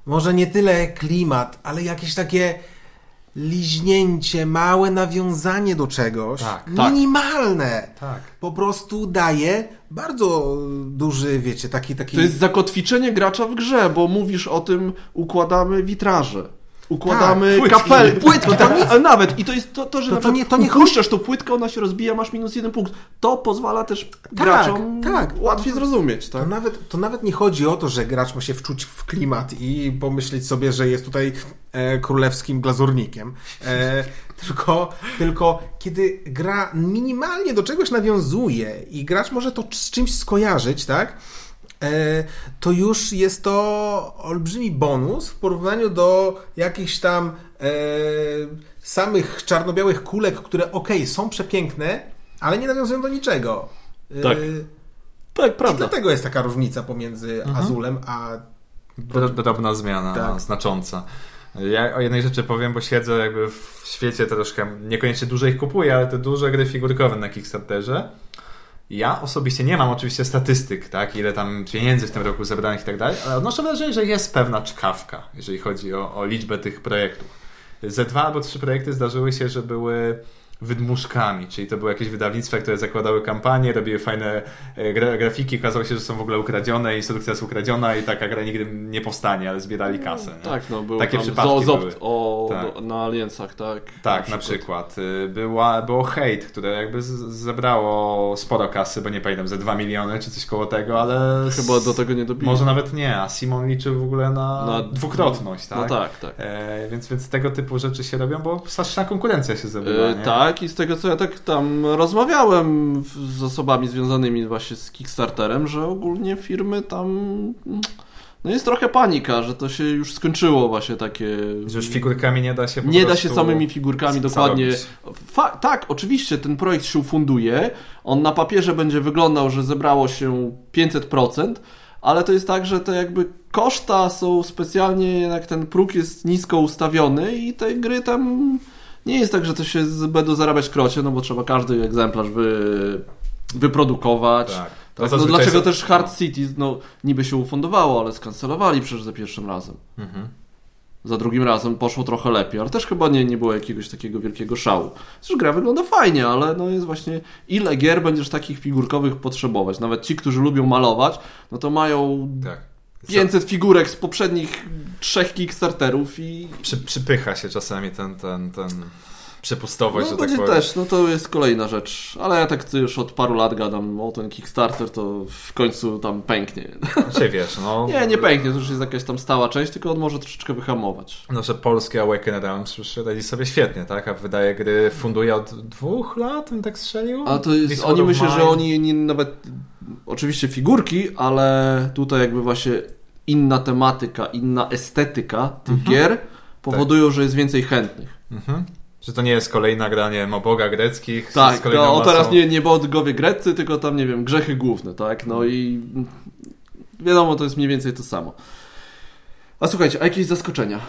może nie tyle klimat, ale jakieś takie liźnięcie, małe nawiązanie do czegoś, Tak, tak. minimalne, Tak. po prostu daje bardzo duży, wiecie, taki, taki... To jest zakotwiczenie gracza w grze, bo mówisz o tym, układamy witraże. Układamy Tak, kapel, płytki, to nic, nawet. I to jest to, to że To- to nie- to nie upuszczasz tą płytkę, ona się rozbija, masz minus jeden punkt. To pozwala też graczom tak. łatwiej zrozumieć. To Tak? nawet, to nawet nie chodzi o to, że gracz ma się wczuć w klimat i pomyśleć sobie, że jest tutaj e, królewskim glazurnikiem. E, tylko, tylko kiedy gra minimalnie do czegoś nawiązuje i gracz może to z czymś skojarzyć, tak? E, to już jest to olbrzymi bonus w porównaniu do jakichś tam e, samych czarno-białych kulek, które okej, są przepiękne, ale nie nawiązują do niczego. E, Tak. Tak, i prawda. dlatego jest taka różnica pomiędzy Azulem a. Dro- Drobna zmiana, Tak. znacząca. Ja o jednej rzeczy powiem, bo siedzę jakby w świecie troszkę, niekoniecznie dużo ich kupuję, ale te duże gry figurkowe na Kickstarterze. Ja osobiście nie mam oczywiście statystyk, tak, ile tam pieniędzy w tym roku zebranych i tak dalej, ale odnoszę wrażenie, że jest pewna czkawka, jeżeli chodzi o, o liczbę tych projektów. Ze dwa albo trzy projekty zdarzyły się, że były wydmuszkami, czyli to były jakieś wydawnictwa, które zakładały kampanie, robiły fajne e, gra grafiki, okazało się, że są w ogóle ukradzione, instrukcja jest ukradziona i taka gra nigdy nie powstanie, ale zbierali kasę. Nie? Tak, no był Takie przypadki Zozopt były. o, Tak. do, na Aliencach, tak? Tak, na przykład. Y, Była, było hate, które jakby zebrało sporo kasy, bo nie pamiętam, ze 2 miliony czy coś koło tego, ale... Chyba do tego nie dobiło. Może nawet nie, a Simon liczył w ogóle na, Na- dwukrotność, tak? No tak, tak. E, więc, więc tego typu rzeczy się robią, bo straszna konkurencja się zrobiła, E, nie? Tak, i z tego co ja tak tam rozmawiałem z osobami związanymi właśnie z Kickstarterem, że ogólnie firmy tam. No jest trochę panika, że to się już skończyło właśnie takie. Że już figurkami nie da się po Nie da się samymi figurkami dokładnie. Fa- tak, oczywiście ten projekt się ufunduje. On na papierze będzie wyglądał, że zebrało się 500%, ale to jest tak, że te jakby koszta są specjalnie, jak ten próg jest nisko ustawiony i te gry tam nie jest tak, że to się będą zarabiać krocie, no bo trzeba każdy egzemplarz wy, wyprodukować. Tak. Tak, no dlaczego też Hard Cities, no niby się ufundowało, ale skancelowali przecież za pierwszym razem. Mhm. Za drugim razem poszło trochę lepiej, ale też chyba nie, nie było jakiegoś takiego wielkiego szału. Zresztą gra wygląda fajnie, ale no jest właśnie ile gier będziesz takich figurkowych potrzebować. Nawet ci, którzy lubią malować, no to mają Tak. 500 figurek z poprzednich trzech Kickstarterów i Przy, przypycha się czasami ten, ten, ten przepustowość, no, że tak powiem. też, no to jest kolejna rzecz. Ale ja tak już od paru lat gadam o ten Kickstarter, to w końcu tam pęknie. Znaczy wiesz, no... Nie, nie pęknie, to już jest jakaś tam stała część, tylko on może troszeczkę wyhamować. No, że polskie Awaken Realms już radzi sobie świetnie, tak? A wydaje gry funduje od dwóch lat, bym tak strzelił? A to jest, This oni myślę, że oni nie, nawet oczywiście figurki, ale tutaj jakby właśnie inna tematyka, inna estetyka tych Mhm. gier powodują, że jest więcej chętnych. Mhm. Że to nie jest kolejna gra, nie wiem, o boga greckich. Tak, to o masą- teraz nie, nie bogowie greccy, tylko tam, nie wiem, grzechy główne, tak? No i wiadomo, to jest mniej więcej to samo. A słuchajcie, a jakieś zaskoczenia?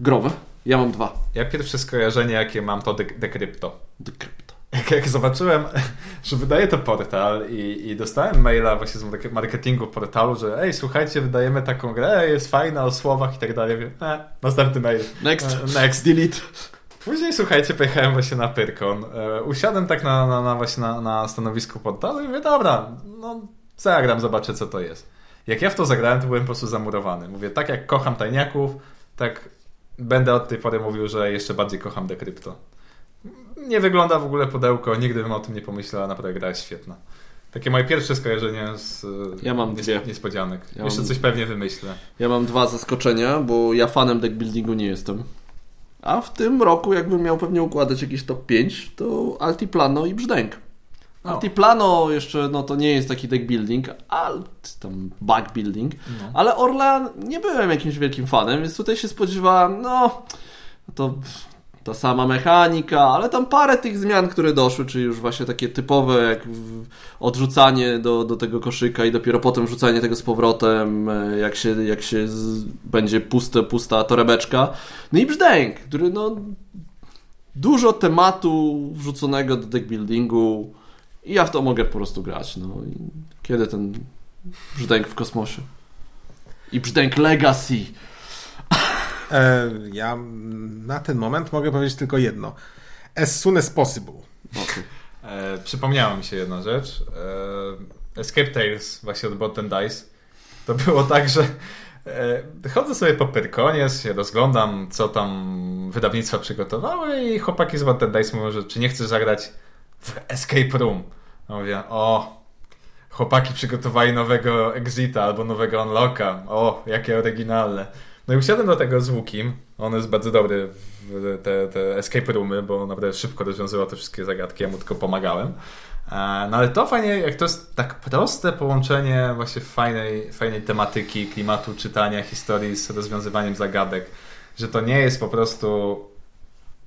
Growe? Ja mam dwa. Ja pierwsze skojarzenie, jakie mam, to De-. Decrypto. Jak, jak zobaczyłem, że wydaje to portal i, i dostałem maila właśnie z mark- marketingu portalu, że ej, słuchajcie, wydajemy taką grę, jest fajna o słowach i tak dalej. Mówię, E, następny mail. Next. E, Next. Delete. Później, słuchajcie, pojechałem właśnie na Pyrkon. E, usiadłem tak na, na, na właśnie na, na stanowisku portalu i mówię, dobra, no zagram, zobaczę co to jest. Jak ja w to zagrałem, to byłem po prostu zamurowany. Mówię, tak jak kocham tajniaków, tak będę od tej pory mówił, że jeszcze bardziej kocham Decrypto. Nie wygląda w ogóle pudełko, nigdy bym o tym nie pomyślał, a naprawdę gra jest świetna. Takie moje pierwsze skojarzenie z e, Ja mam dwie. niespodzianek. Ja Jeszcze mam- coś pewnie wymyślę. Ja mam dwa zaskoczenia, bo ja fanem deckbuildingu nie jestem. A w tym roku, jakbym miał pewnie układać jakieś top 5, to Altiplano i Brzdęk. O. Altiplano jeszcze, no to nie jest taki deckbuilding, alt, tam backbuilding, No. ale Orla nie byłem jakimś wielkim fanem, więc tutaj się spodziewałem, no, to ta sama mechanika, ale tam parę tych zmian, które doszły, czyli już właśnie takie typowe, jak odrzucanie do, do tego koszyka i dopiero potem rzucanie tego z powrotem, e, jak się, jak się z, będzie puste, pusta torebeczka. No i brzdęk, który no dużo tematu wrzuconego do deckbuildingu i ja w to mogę po prostu grać. No i kiedy ten brzdęk w kosmosie? I brzdęk Legacy. E, ja na ten moment mogę powiedzieć tylko jedno. As soon as possible. E, przypomniała mi się jedna rzecz. E, Escape Tales właśnie od Bottom Dice. To było tak, że e, chodzę sobie po Pyrkonie, się rozglądam, co tam wydawnictwa przygotowały i chłopaki z Bottom Dice mówią, że czy nie chcesz zagrać w Escape Room. Ja mówię, o, chłopaki przygotowali nowego Exita albo nowego Unlocka. O, jakie oryginalne. No i usiadłem do tego z Łukim. On jest bardzo dobry w te, te escape roomy, bo naprawdę szybko rozwiązywał te wszystkie zagadki, ja mu tylko pomagałem. E, No ale to fajnie, jak to jest tak proste połączenie właśnie fajnej, fajnej tematyki, klimatu czytania historii z rozwiązywaniem zagadek, że to nie jest po prostu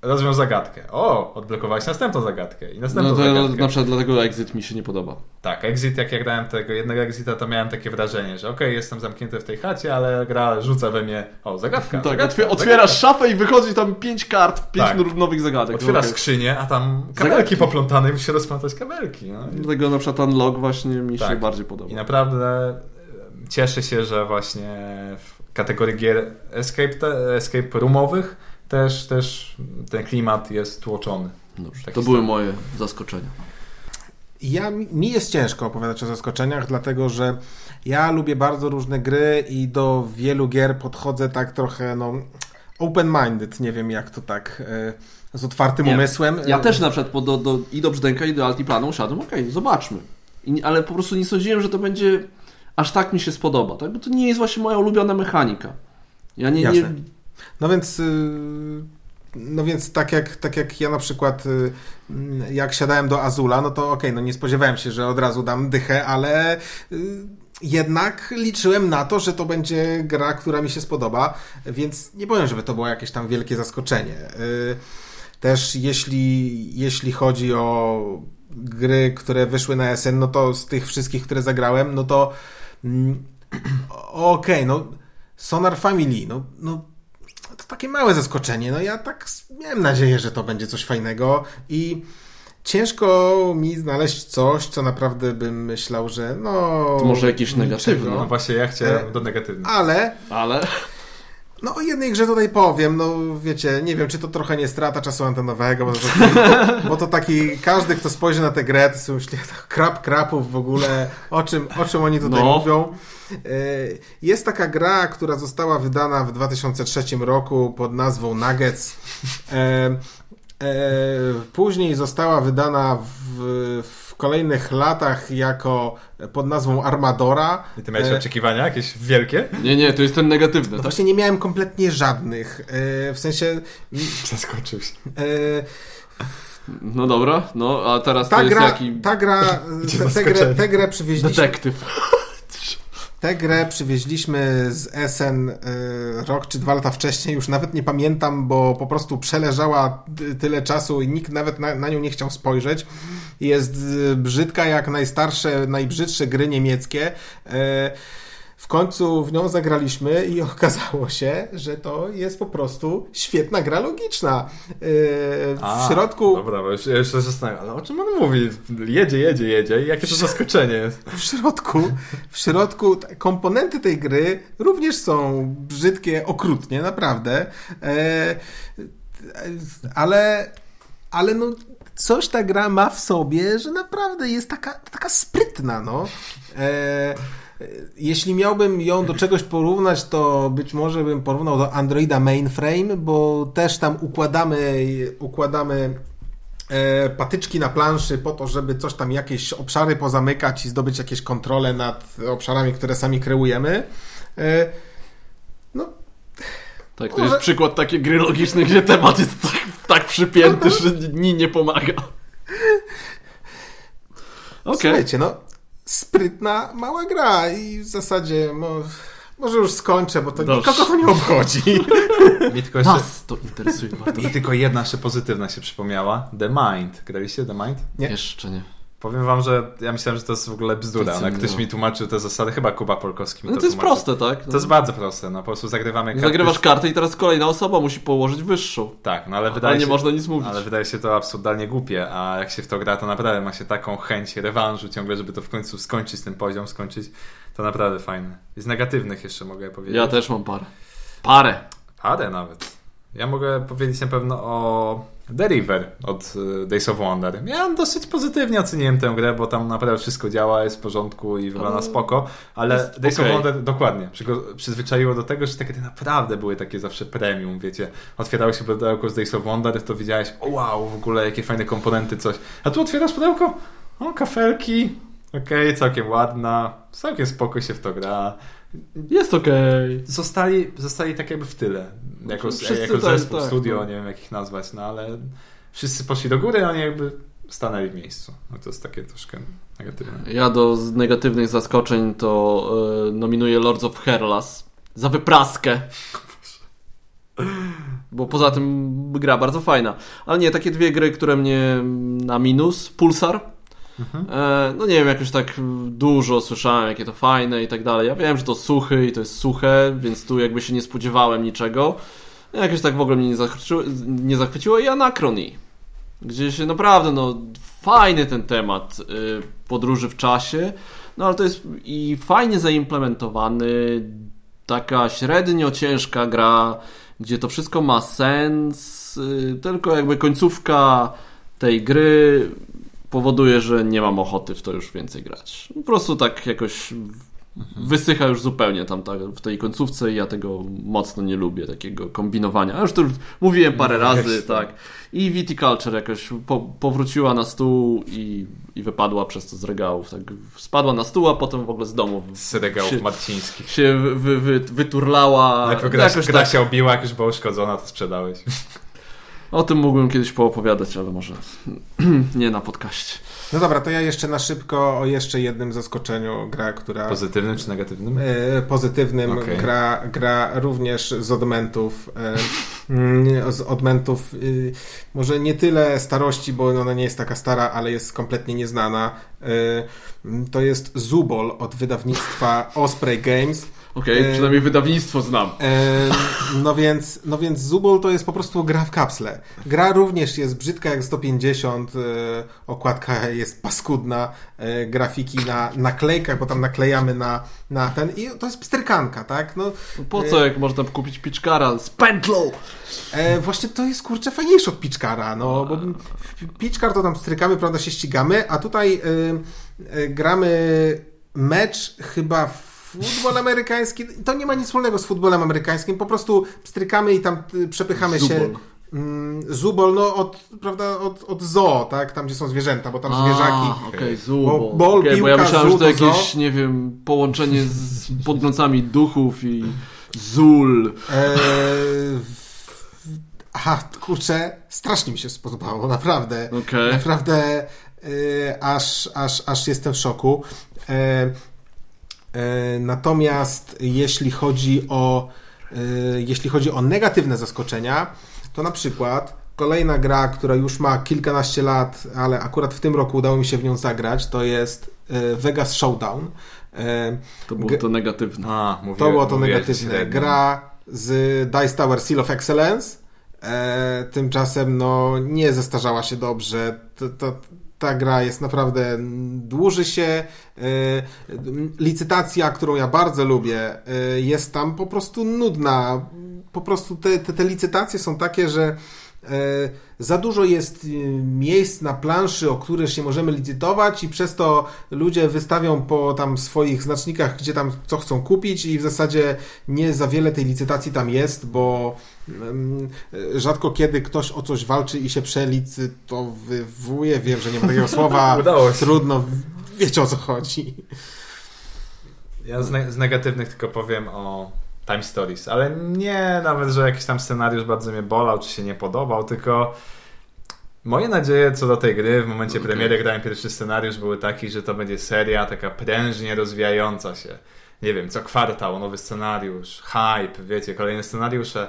rozwiąż zagadkę. O, odblokowałeś następną zagadkę i następną No to zagadkę. na przykład dlatego Exit mi się nie podoba. Tak, Exit, jak ja grałem tego jednego Exita, to miałem takie wrażenie, że okej, jestem zamknięty w tej chacie, ale gra rzuca we mnie, o, zagadka, Tak, zagadka, otwier- otwierasz szafę i wychodzi tam pięć kart, pięć Tak. nowych zagadek. Otwierasz Okej. skrzynię, a tam kabelki Zagadki. poplątane i musisz rozplątać kabelki. No. Dlatego na przykład Unlock właśnie mi się Tak. bardziej podoba. I naprawdę e, cieszę się, że właśnie w kategorii gier escape, escape roomowych też, też ten klimat jest tłoczony. Dobrze, to były moje zaskoczenia. Ja, mi jest ciężko opowiadać o zaskoczeniach, dlatego że ja lubię bardzo różne gry i do wielu gier podchodzę tak trochę, no, open-minded, nie wiem jak to tak, e, z otwartym Nie, umysłem. Ja też na przykład po, do, do, i do brzdęka, i do Altiplanu usiadłem, okej, zobaczmy. I, ale po prostu nie sądziłem, że to będzie aż tak mi się spodoba, tak? Bo to nie jest właśnie moja ulubiona mechanika. Ja nie, nie, Jasne. No więc, y, no więc tak, jak, tak jak ja na przykład y, jak siadałem do Azula, no to okej, no nie spodziewałem się, że od razu dam dychę, ale y, jednak liczyłem na to, że to będzie gra, która mi się spodoba, więc nie powiem, żeby to było jakieś tam wielkie zaskoczenie. Też jeśli, jeśli chodzi o gry, które wyszły na SN, no to z tych wszystkich, które zagrałem, no to mm, okej, no Sonar Family, no, no takie małe zaskoczenie. No ja tak miałem nadzieję, że to będzie coś fajnego i ciężko mi znaleźć coś, co naprawdę bym myślał, że no... To może jakieś negatywne. No właśnie, ja chciałem E, do negatywnych. Ale ale no o jednej grze tutaj powiem, no wiecie, nie wiem, czy to trochę nie strata czasu antenowego, bo to taki, bo to taki każdy, kto spojrzy na tę grę, to sobie myśli, krap krapów w ogóle, o czym, o czym oni tutaj No. mówią. E, Jest taka gra, która została wydana w 2003 roku pod nazwą Nuggets. E, Później została wydana w, w kolejnych latach jako pod nazwą Armadora. I ty miałeś E, oczekiwania jakieś wielkie? nie, nie, to jest ten negatywny, no tak? właśnie nie miałem kompletnie żadnych. E, W sensie. Zaskoczył się. e, No dobra, no a teraz to Ta jest gra, jaki ta gra, te, tę grę, tę grę przywieźliśmy, detektyw. Tę grę przywieźliśmy z SN e, rok czy dwa lata wcześniej, już nawet nie pamiętam, bo po prostu przeleżała ty- tyle czasu i nikt nawet na, na nią nie chciał spojrzeć. Jest e, brzydka jak najstarsze, najbrzydsze gry niemieckie. E, W końcu w nią zagraliśmy i okazało się, że to jest po prostu świetna gra logiczna. E, W A, środku, Dobra, bo ja się zastanawiam, ale o czym on mówi? Jedzie, jedzie, jedzie jakie to zaskoczenie w środku, w środku komponenty tej gry również są brzydkie okrutnie, naprawdę. E, ale, ale no, coś ta gra ma w sobie, że naprawdę jest taka, taka sprytna, no. E, jeśli miałbym ją do czegoś porównać, to być może bym porównał do Androida Mainframe, bo też tam układamy, układamy e, patyczki na planszy po to, żeby coś tam jakieś obszary pozamykać i zdobyć jakieś kontrole nad obszarami, które sami kreujemy. E, no, Tak, to Może- jest przykład takiej gry logicznej, gdzie temat jest tak, tak przypięty, że ni nie pomaga. Okej. słuchajcie, no, sprytna, mała gra i w zasadzie mo, może już skończę, bo to Dobrze. nikogo to nie obchodzi. Mi tylko jeszcze... Nas to interesuje bardzo. Mi tylko jedna jeszcze pozytywna się przypomniała. The Mind. Graliście The Mind? Nie. Jeszcze nie. Powiem wam, że ja myślałem, że to jest w ogóle bzdura. Ale co ktoś było? mi tłumaczył te zasady. Chyba Kuba Polkowski mi No to to jest proste, tak? To jest bardzo proste. No po prostu zagrywamy karty. Zagrywasz kartę i teraz kolejna osoba musi położyć wyższą. Tak, no ale Ale wydaje nie się... można nic mówić. Ale wydaje się to absurdalnie głupie, a jak się w to gra, to naprawdę ma się taką chęć rewanżu ciągle, żeby to w końcu skończyć, ten poziom skończyć. To naprawdę fajne. I z negatywnych jeszcze mogę powiedzieć. Ja też mam parę. Parę. Parę nawet. Ja mogę powiedzieć na pewno o The River od y, Days of Wonder. Ja dosyć pozytywnie oceniłem tę grę, bo tam naprawdę wszystko działa, jest w porządku i wygląda To spoko, ale jest Days okej. of Wonder dokładnie przyzwyczaiło do tego, że takie gry naprawdę były takie zawsze premium, wiecie. Otwierało się pudełko z Days of Wonder, to widziałeś, o wow, w ogóle jakie fajne komponenty, coś. A tu otwierasz pudełko, o kafelki, okej, całkiem ładna, całkiem spoko się w to gra. Jest okej. Zostali, zostali tak jakby w tyle. Jako, Wszyscy jako tak, zespół, tak, studio, no. nie wiem jak ich nazwać, no ale wszyscy poszli do góry, a oni jakby stanęli w miejscu. No to jest takie troszkę negatywne. Ja do negatywnych zaskoczeń to e, nominuję Lords of Herlas za wypraskę. Bo poza tym gra bardzo fajna. Ale nie, takie dwie gry, które mnie na minus. Pulsar. E, no nie wiem, jakoś tak dużo słyszałem, jakie to fajne i tak dalej. Ja wiem, że to suchy i to jest suche, więc tu jakby się nie spodziewałem niczego. Jakoś tak w ogóle mnie nie zachwyciło, nie zachwyciło i Anachrony. Gdzie się naprawdę, no fajny ten temat y, podróży w czasie, no ale to jest i fajnie zaimplementowany, taka średnio ciężka gra, gdzie to wszystko ma sens, y, tylko jakby końcówka tej gry powoduje, że nie mam ochoty w to już więcej grać. Po prostu tak jakoś wysycha już zupełnie tam ta, w tej końcówce i ja tego mocno nie lubię, takiego kombinowania. A już to już mówiłem parę No, razy, tak. I Viticulture jakoś po, powróciła na stół i, i wypadła przez to z regałów. Tak. Spadła na stół, a potem w ogóle z domu Z regałów Się- marcińskich. się wy, wy, wy, wyturlała. Najpierw gra, Jakoś gra tak. się obiła, jak już była uszkodzona, to sprzedałeś. O tym mógłbym kiedyś poopowiadać, ale może nie na podcaście. No dobra, to ja jeszcze na szybko o jeszcze jednym zaskoczeniu. Gra, która Pozytywnym czy negatywnym? e, pozytywnym, Okej. gra, gra również z odmentów. E, mm, z odmentów y, może nie tyle starości, bo ona nie jest taka stara, ale jest kompletnie nieznana. E, to jest Zubol od wydawnictwa Osprey Games. Okej, E, przynajmniej wydawnictwo znam. E, no więc, no więc Zubol to jest po prostu gra w kapsle. Gra również jest brzydka jak 150, e, okładka jest paskudna, e, grafiki na naklejkach, bo tam naklejamy na, na ten i to jest psterkanka, tak? No, Po co, jak można kupić piczkara z pętlą? e, właśnie to jest kurczę fajniejsze od Pitchkara, no bo w Pitchkar to tam strykamy, prawda, się ścigamy, a tutaj e, e, gramy mecz chyba w futbol amerykański, to nie ma nic wspólnego z futbolem amerykańskim, po prostu strykamy i tam y, przepychamy się. Zubol. Mm, Zubol, no od, prawda, od, od zoo, tak, tam gdzie są zwierzęta, bo tam zwierzaki. A, Okej, zubol. Bo- bol, Okej, bo ja piłka, myślałem, że to zoo to jakieś, nie wiem, połączenie z podglądami duchów i zul. E, aha, kurczę, strasznie mi się spodobało, naprawdę. Okej. Naprawdę e, aż, aż, aż jestem w szoku. E, natomiast jeśli chodzi o e, jeśli chodzi o negatywne zaskoczenia, to na przykład kolejna gra, która już ma kilkanaście lat, ale akurat w tym roku udało mi się w nią zagrać, to jest e, Vegas Showdown. E, To było to negatywne. A, mówię, to było to negatywne. średnio. Gra z Dice Tower Seal of Excellence. E, tymczasem no, nie zestarzała się dobrze. To, to, ta gra jest naprawdę dłuży się. E, licytacja, którą ja bardzo lubię, e, jest tam po prostu nudna. Po prostu te, te, te licytacje są takie, że za dużo jest e, miejsc na planszy, o które się możemy licytować i przez to ludzie wystawią po tam swoich znacznikach, gdzie tam co chcą kupić i w zasadzie nie za wiele tej licytacji tam jest, bo mm, rzadko kiedy ktoś o coś walczy i się przelicytowywuje. Wiem, że nie ma takiego słowa. Trudno, wiecie o co chodzi. Ja z, ne- z negatywnych tylko powiem o Time Stories, ale nie nawet, że jakiś tam scenariusz bardzo mnie bolał, czy się nie podobał, tylko moje nadzieje co do tej gry w momencie Okej. premiery grałem pierwszy scenariusz były taki, że to będzie seria taka prężnie rozwijająca się. Nie wiem, co kwartał, nowy scenariusz, hype, wiecie, kolejne scenariusze.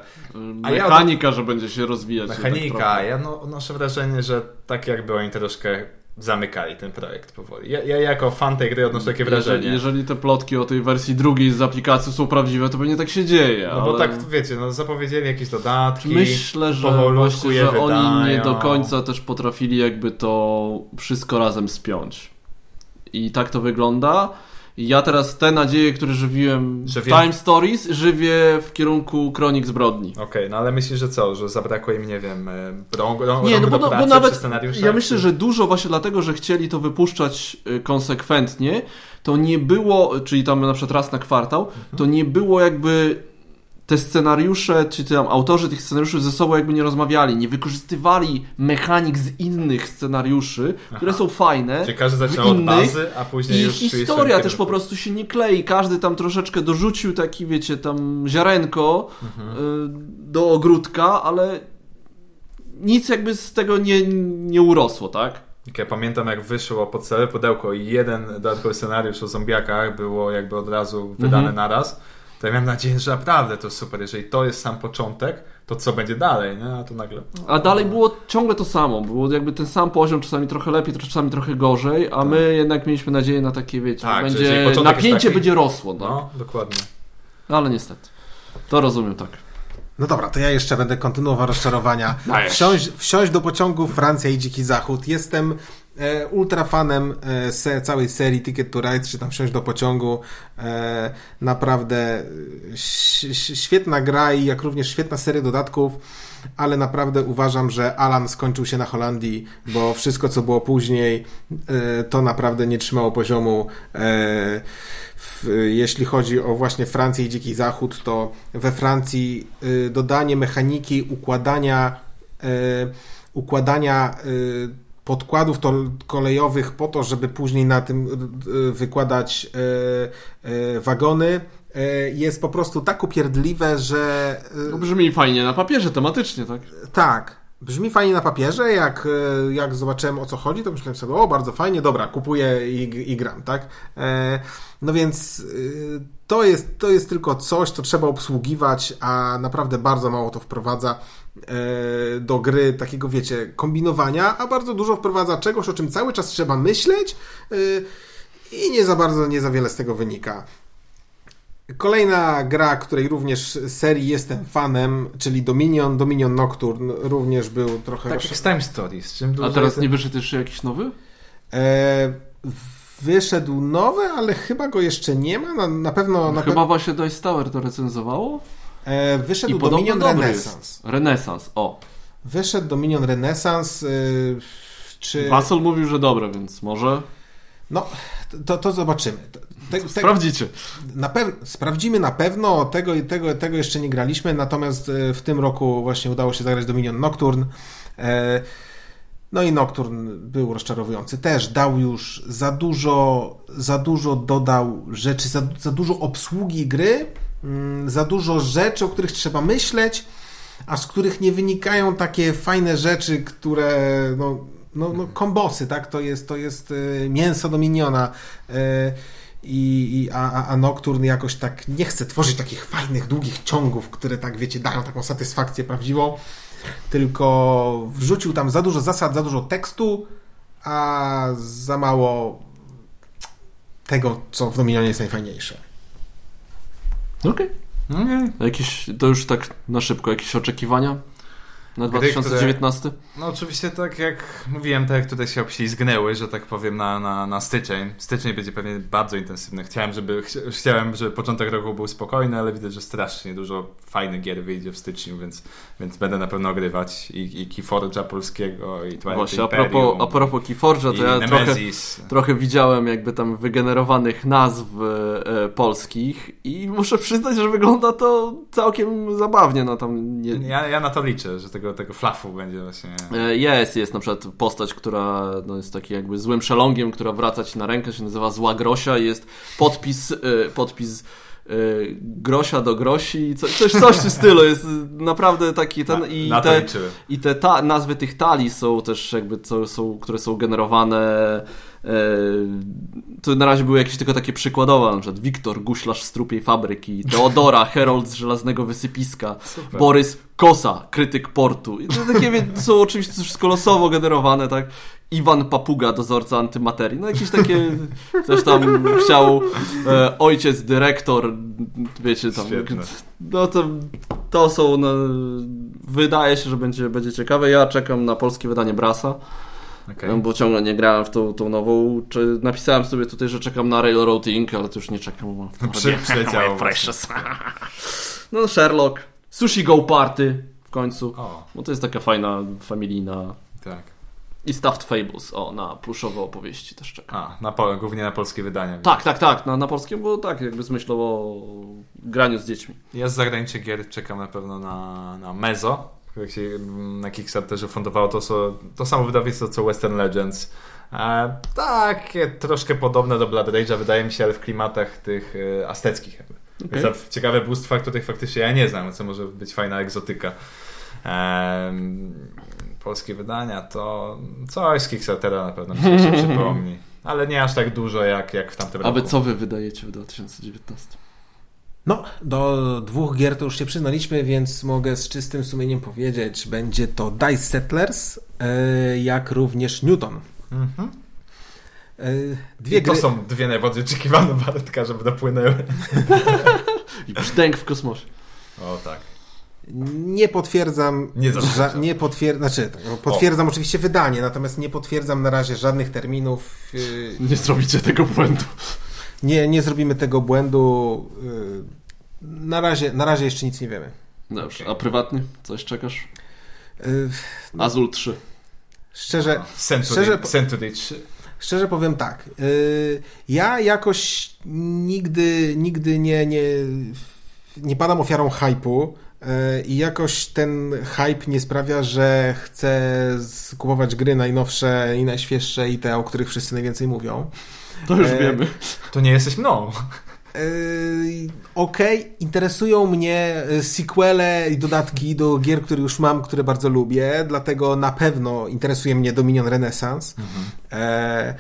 A ja- Mechanika, że będzie się rozwijać. tak Mechanika. trochę. Ja no, noszę wrażenie, że tak jakby oni troszkę zamykali ten projekt powoli. Ja, ja jako fan tej gry odnoszę takie wrażenie. Jeżeli, jeżeli te plotki o tej wersji drugiej z aplikacji są prawdziwe, to pewnie tak się dzieje. No bo ale... tak, wiecie, no zapowiedzieli jakieś dodatki. Myślę, że właśnie, że oni nie do końca też potrafili jakby to wszystko razem spiąć. I tak to wygląda. I ja teraz te nadzieje, które żywiłem w Time Stories, żywię w kierunku Kronik Zbrodni. Okej, no ale myślisz, że co? Że zabrakło im, nie wiem, e, rąk, rąk, Nie, rąk no bo, do no, pracy bo nawet ja myślę, że dużo właśnie dlatego, że chcieli to wypuszczać y, konsekwentnie, to nie było, czyli tam na przykład raz na kwartał, Mhm. to nie było jakby te scenariusze, czy tam autorzy tych scenariuszy ze sobą jakby nie rozmawiali, nie wykorzystywali mechanik z innych scenariuszy, które są fajne. Czyli każdy w zaczynał od bazy, a później I już historia też po prostu się nie klei. Każdy tam troszeczkę dorzucił taki, wiecie, tam ziarenko Mhm. y, do ogródka, ale nic jakby z tego nie, nie urosło, tak? Jak Ja pamiętam, jak wyszło podstawowe pudełko i jeden dodatkowy scenariusz o zombiakach było jakby od razu wydane Mhm. naraz, to ja miałem nadzieję, że naprawdę to jest super. Jeżeli to jest sam początek, to co będzie dalej, nie? A tu nagle... A dalej było ciągle to samo. Było jakby ten sam poziom, czasami trochę lepiej, czasami trochę gorzej, a my jednak mieliśmy nadzieję na takie, wiecie, Tak, że będzie, napięcie taki- będzie rosło, no. No, dokładnie. Ale niestety. To rozumiem tak. No dobra, to ja jeszcze będę kontynuował rozczarowania. Wsiąść, wsiąść do pociągu Francja i Dziki Zachód. Jestem ultra fanem e, se, całej serii Ticket to Ride, czy tam wsiąść do pociągu. E, naprawdę świetna gra i jak również świetna seria dodatków, ale naprawdę uważam, że Alan skończył się na Holandii, bo wszystko co było później e, to naprawdę nie trzymało poziomu. E, jeśli chodzi o właśnie Francję i Dziki Zachód, to we Francji dodanie mechaniki układania układania podkładów to, kolejowych po to, żeby później na tym y, wykładać y, y, wagony y, jest po prostu tak upierdliwe, że y, To brzmi fajnie na papierze, tematycznie, tak? tak. Brzmi fajnie na papierze, jak, jak zobaczyłem o co chodzi, to myślałem sobie, o bardzo fajnie, dobra, kupuję i, i gram, tak? E, no więc to jest, to jest tylko coś, co trzeba obsługiwać, a naprawdę bardzo mało to wprowadza do gry takiego, wiecie, kombinowania, a bardzo dużo wprowadza czegoś, o czym cały czas trzeba myśleć e, i nie za bardzo, nie za wiele z tego wynika. Kolejna gra, której również serii jestem fanem, czyli Dominion, Dominion Nocturne, również był trochę... Tak jak z Time Stories. Czym A teraz ten- nie wyszedł jeszcze jakiś nowy? E, wyszedł nowy, ale chyba go jeszcze nie ma. Na, na pewno. Na Chyba właśnie Dice Tower to recenzowało. E, wyszedł podobno Dominion dobry Renaissance. Renesans, o. Wyszedł Dominion Renaissance. E, czy. Basel mówił, że dobre, więc może No, to, to zobaczymy. Te, te, sprawdzicie. na pew... Sprawdzimy na pewno. Tego, tego, tego jeszcze nie graliśmy, natomiast e, w tym roku właśnie udało się zagrać Dominion Nocturne. E, No i Nocturne był rozczarowujący. Też dał już za dużo, za dużo dodał rzeczy, za, za dużo obsługi gry, za dużo rzeczy, o których trzeba myśleć, a z których nie wynikają takie fajne rzeczy, które no, no, no kombosy, tak? To jest, to jest e, mięso Dominiona. e, I, i, a- a Nocturne jakoś tak nie chce tworzyć takich fajnych, długich ciągów, które tak, wiecie, dają taką satysfakcję prawdziwą, tylko wrzucił tam za dużo zasad, za dużo tekstu, a za mało tego, co w Dominionie jest najfajniejsze. Okej. Okej. Jakieś, to już tak na szybko, jakieś oczekiwania na Gry, 2019? No oczywiście tak jak mówiłem, tak jak tutaj się obślizgnęły, że tak powiem, na, na, na styczeń. Styczeń będzie pewnie bardzo intensywny. Chciałem, żeby, chci- chciałem, żeby początek roku był spokojny, ale widzę, że strasznie dużo fajnych gier wyjdzie w styczniu, więc, więc będę na pewno grywać i, i Keyforge'a polskiego, i Twilight Właśnie, a Imperium, propos, a propos Keyforge'a, to ja trochę, trochę widziałem jakby tam wygenerowanych nazw e, polskich i muszę przyznać, że wygląda to całkiem zabawnie, no tam nie, Ja, ja na to liczę, że tego, tego flafu będzie właśnie... E, Jest, jest na przykład postać, która no, jest taki jakby złym szelongiem, która wraca ci na rękę, się nazywa Zła Grosia i jest podpis, e, podpis e, Grosia do Grosi, co, coś, coś w stylu, jest naprawdę taki ten i na te, i te ta, nazwy tych talii są też jakby, co, są, które są generowane to na razie były jakieś tylko takie przykładowe, na przykład Wiktor, guślarz z trupiej fabryki, Teodora, herold z żelaznego wysypiska, Super. Borys, kosa, krytyk portu. I to takie wie- są oczywiście to wszystko losowo generowane, tak? Iwan Papuga, dozorca antymaterii. No jakieś takie, coś tam chciał e, ojciec, dyrektor, wiecie tam. Świetne. No to, to są, no, wydaje się, że będzie, będzie ciekawe. Ja czekam na polskie wydanie Brasa. Okej. Bo ciągle nie grałem w tą, tą nową. Czy napisałem sobie tutaj, że czekam na Railroad Inc., ale to już nie czekam. Bo Przy, przyleciało. Precious. No Sherlock. Sushi Go Party w końcu. O, Bo to jest taka fajna, familijna. tak. I Stuffed Fables. O, na pluszowe opowieści też czekam. A, na, głównie na polskie wydania. Tak, tak, tak. Na, na polskim, bo tak, jakby z myślą o graniu z dziećmi. Ja z zagranicznych gier czekam na pewno na, na Mezo, które się na Kickstarterze fundowało to, co, to samo wydawnictwo co Western Legends. E, takie troszkę podobne do Blood Rage'a wydaje mi się, ale w klimatach tych e, azteckich. jakby. Jest to ciekawe bóstwa, których faktycznie ja nie znam, co może być fajna egzotyka. Em, polskie wydania to coś z Kickstartera na pewno mi się przypomni. Ale nie aż tak dużo jak, jak w tamtym A wy roku. co wy wydajecie w 2019? No, do dwóch gier to już się przyznaliśmy, więc mogę z czystym sumieniem powiedzieć, będzie to Dice Settlers, e, jak również Newton. Mhm. E, Dwie I to gry... są dwie najbardziej oczekiwane Bartka, żeby dopłynęły. I brzdęk w kosmosie. O tak. Nie potwierdzam, Nie ża- nie potwier- znaczy, tak, no, potwierdzam oczywiście wydanie, natomiast nie potwierdzam na razie żadnych terminów. Yy, Nie zrobicie tego błędu. Nie, nie zrobimy tego błędu. yy, Na razie, na razie jeszcze nic nie wiemy. Dobrze, Okej. a prywatny? Coś czekasz? Yy, Azul 3. Szczerze, Century, Szczerze- Century 3. Szczerze powiem tak. y, Ja jakoś nigdy, nigdy nie, nie, nie padam ofiarą hypu y, i jakoś ten hype nie sprawia, że chcę kupować gry najnowsze i najświeższe i te, o których wszyscy najwięcej mówią. To już E, wiemy. To nie jesteś mną. Yy, Okej, interesują mnie y, sequele i dodatki do gier, które już mam, które bardzo lubię, dlatego na pewno interesuje mnie Dominion Renaissance. E,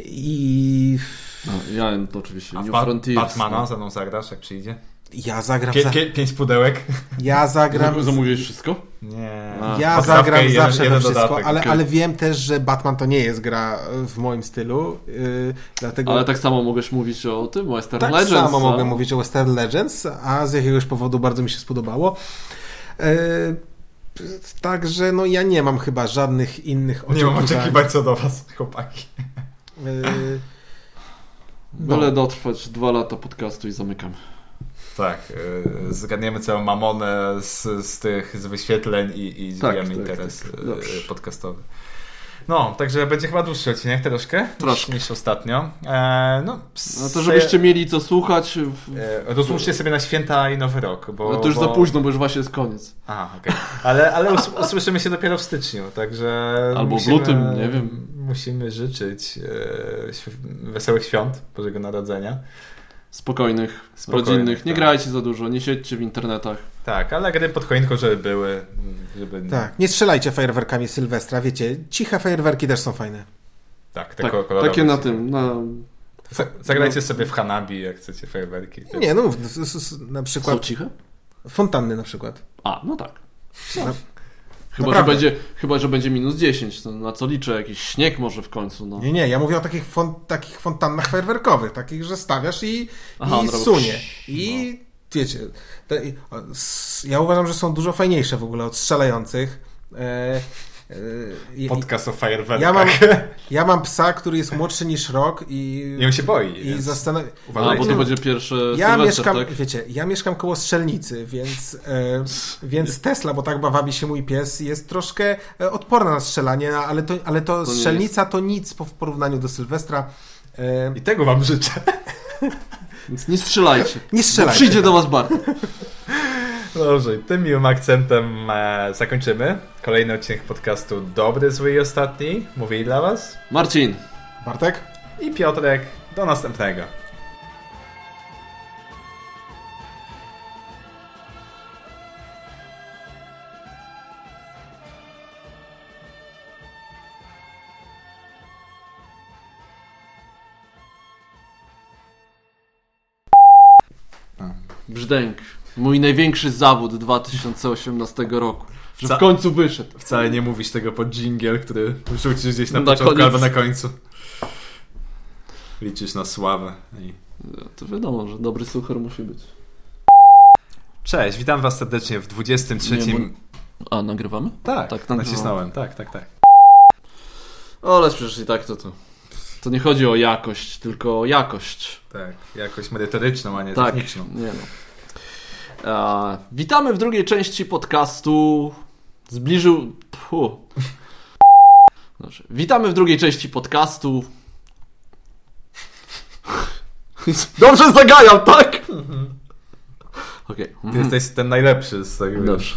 I No, ja to oczywiście A w New ba- Frontiers. Batmana no. ze mną zagrasz, jak przyjdzie? Ja zagram Pię, za, pię, pięć pudełek? ja zagram Zamówiłeś wszystko? Nie. A. Ja zagram jeden- zawsze jeden we wszystko, dodatek. ale, ale wiem też, że Batman to nie jest gra w moim stylu, yy, dlatego Ale tak samo mogłeś mówić o tym, Western tak Legends. samo a? mogę mówić o Western Legends, a z jakiegoś powodu bardzo mi się spodobało. Yy, Także no ja nie mam chyba żadnych innych Nie mam oczekiwań. oczekiwań co do was, chłopaki. Yy, Byle dotrwać dwa lata podcastu i zamykam. Tak, yy, zgadniemy całą mamonę z, z tych z wyświetleń i, i Tak, tak, interes tak. Dobrze. podcastowy. No, także będzie chyba dłuższy odcinek troszkę, Troszkę. niż ostatnio. E, no, No to żebyście mieli co słuchać. W... E, rozłóżcie sobie na święta i nowy rok, bo... No to już bo... za późno, bo już właśnie jest koniec. A, okej. Ale, ale us usłyszymy się dopiero w styczniu, także... Albo w lutym, nie wiem. Musimy życzyć e, wesołych świąt Bożego Narodzenia. Spokojnych, Spokojnych, rodzinnych. Nie tak. grajcie za dużo, nie siedźcie w internetach. Tak, ale gry pod choinką, żeby były, żeby... tak, nie strzelajcie fajerwerkami Sylwestra, wiecie, ciche fajerwerki też są fajne. Tak, te Tak, takie na tym, na... Za- Zagrajcie sobie w Hanabi, jak chcecie fajerwerki. Nie, no na Są przykład ciche? fontanny na przykład. A, no tak. Na- Chyba, że będzie, chyba, że będzie minus 10, to na co liczę? Jakiś śnieg może w końcu, no. Nie, nie, ja mówię o takich, fon, takich fontannach fajerwerkowych, takich, że stawiasz i, Aha, i sunie. I wiecie, te, ja uważam, że są dużo fajniejsze w ogóle od strzelających. E, Podcast o fajerwerkach. Ja mam, ja mam psa, który jest młodszy niż rok i, I on się boi. i zastanawia... A, uważajcie. bo to będzie pierwsze Ja mieszkam, tak? wiecie, ja mieszkam koło strzelnicy, więc, e, więc Tesla, bo tak bawi się mój pies, jest troszkę e, odporna na strzelanie, ale to, ale to, To strzelnica to nic po, w porównaniu do Sylwestra. E, I tego wam życzę. Więc nie strzelajcie. Nie Bo strzelajcie. Przyjdzie do was Bart. Dobrze, i tym miłym akcentem e, zakończymy kolejny odcinek podcastu Dobry, Zły i Ostatni. Mówili dla was Marcin, Bartek? i Piotrek. Do następnego. brzdęk. Mój największy zawód 2018 roku. Że w końcu wyszedł. Wcale nie mówisz tego pod dżingiel, który wrzucisz gdzieś na, Na początku koniec. albo na końcu. Liczysz na sławę. I... To wiadomo, że dobry suchar musi być. Cześć, witam was serdecznie w 23. Nie, A, nagrywamy? Tak, Tak, nagrywamy. nacisnąłem, tak, tak, tak. Ale przecież i tak to to. To nie chodzi o jakość, tylko o jakość. Tak, jakoś merytoryczną, a nie Tak, techniczną. nie no. Witamy w drugiej części podcastu. Zbliżył. Puh. Dobrze. Witamy w drugiej części podcastu. Dobrze zagajam, tak? Okej. Ty jesteś ten najlepszy z tego. Dobrze.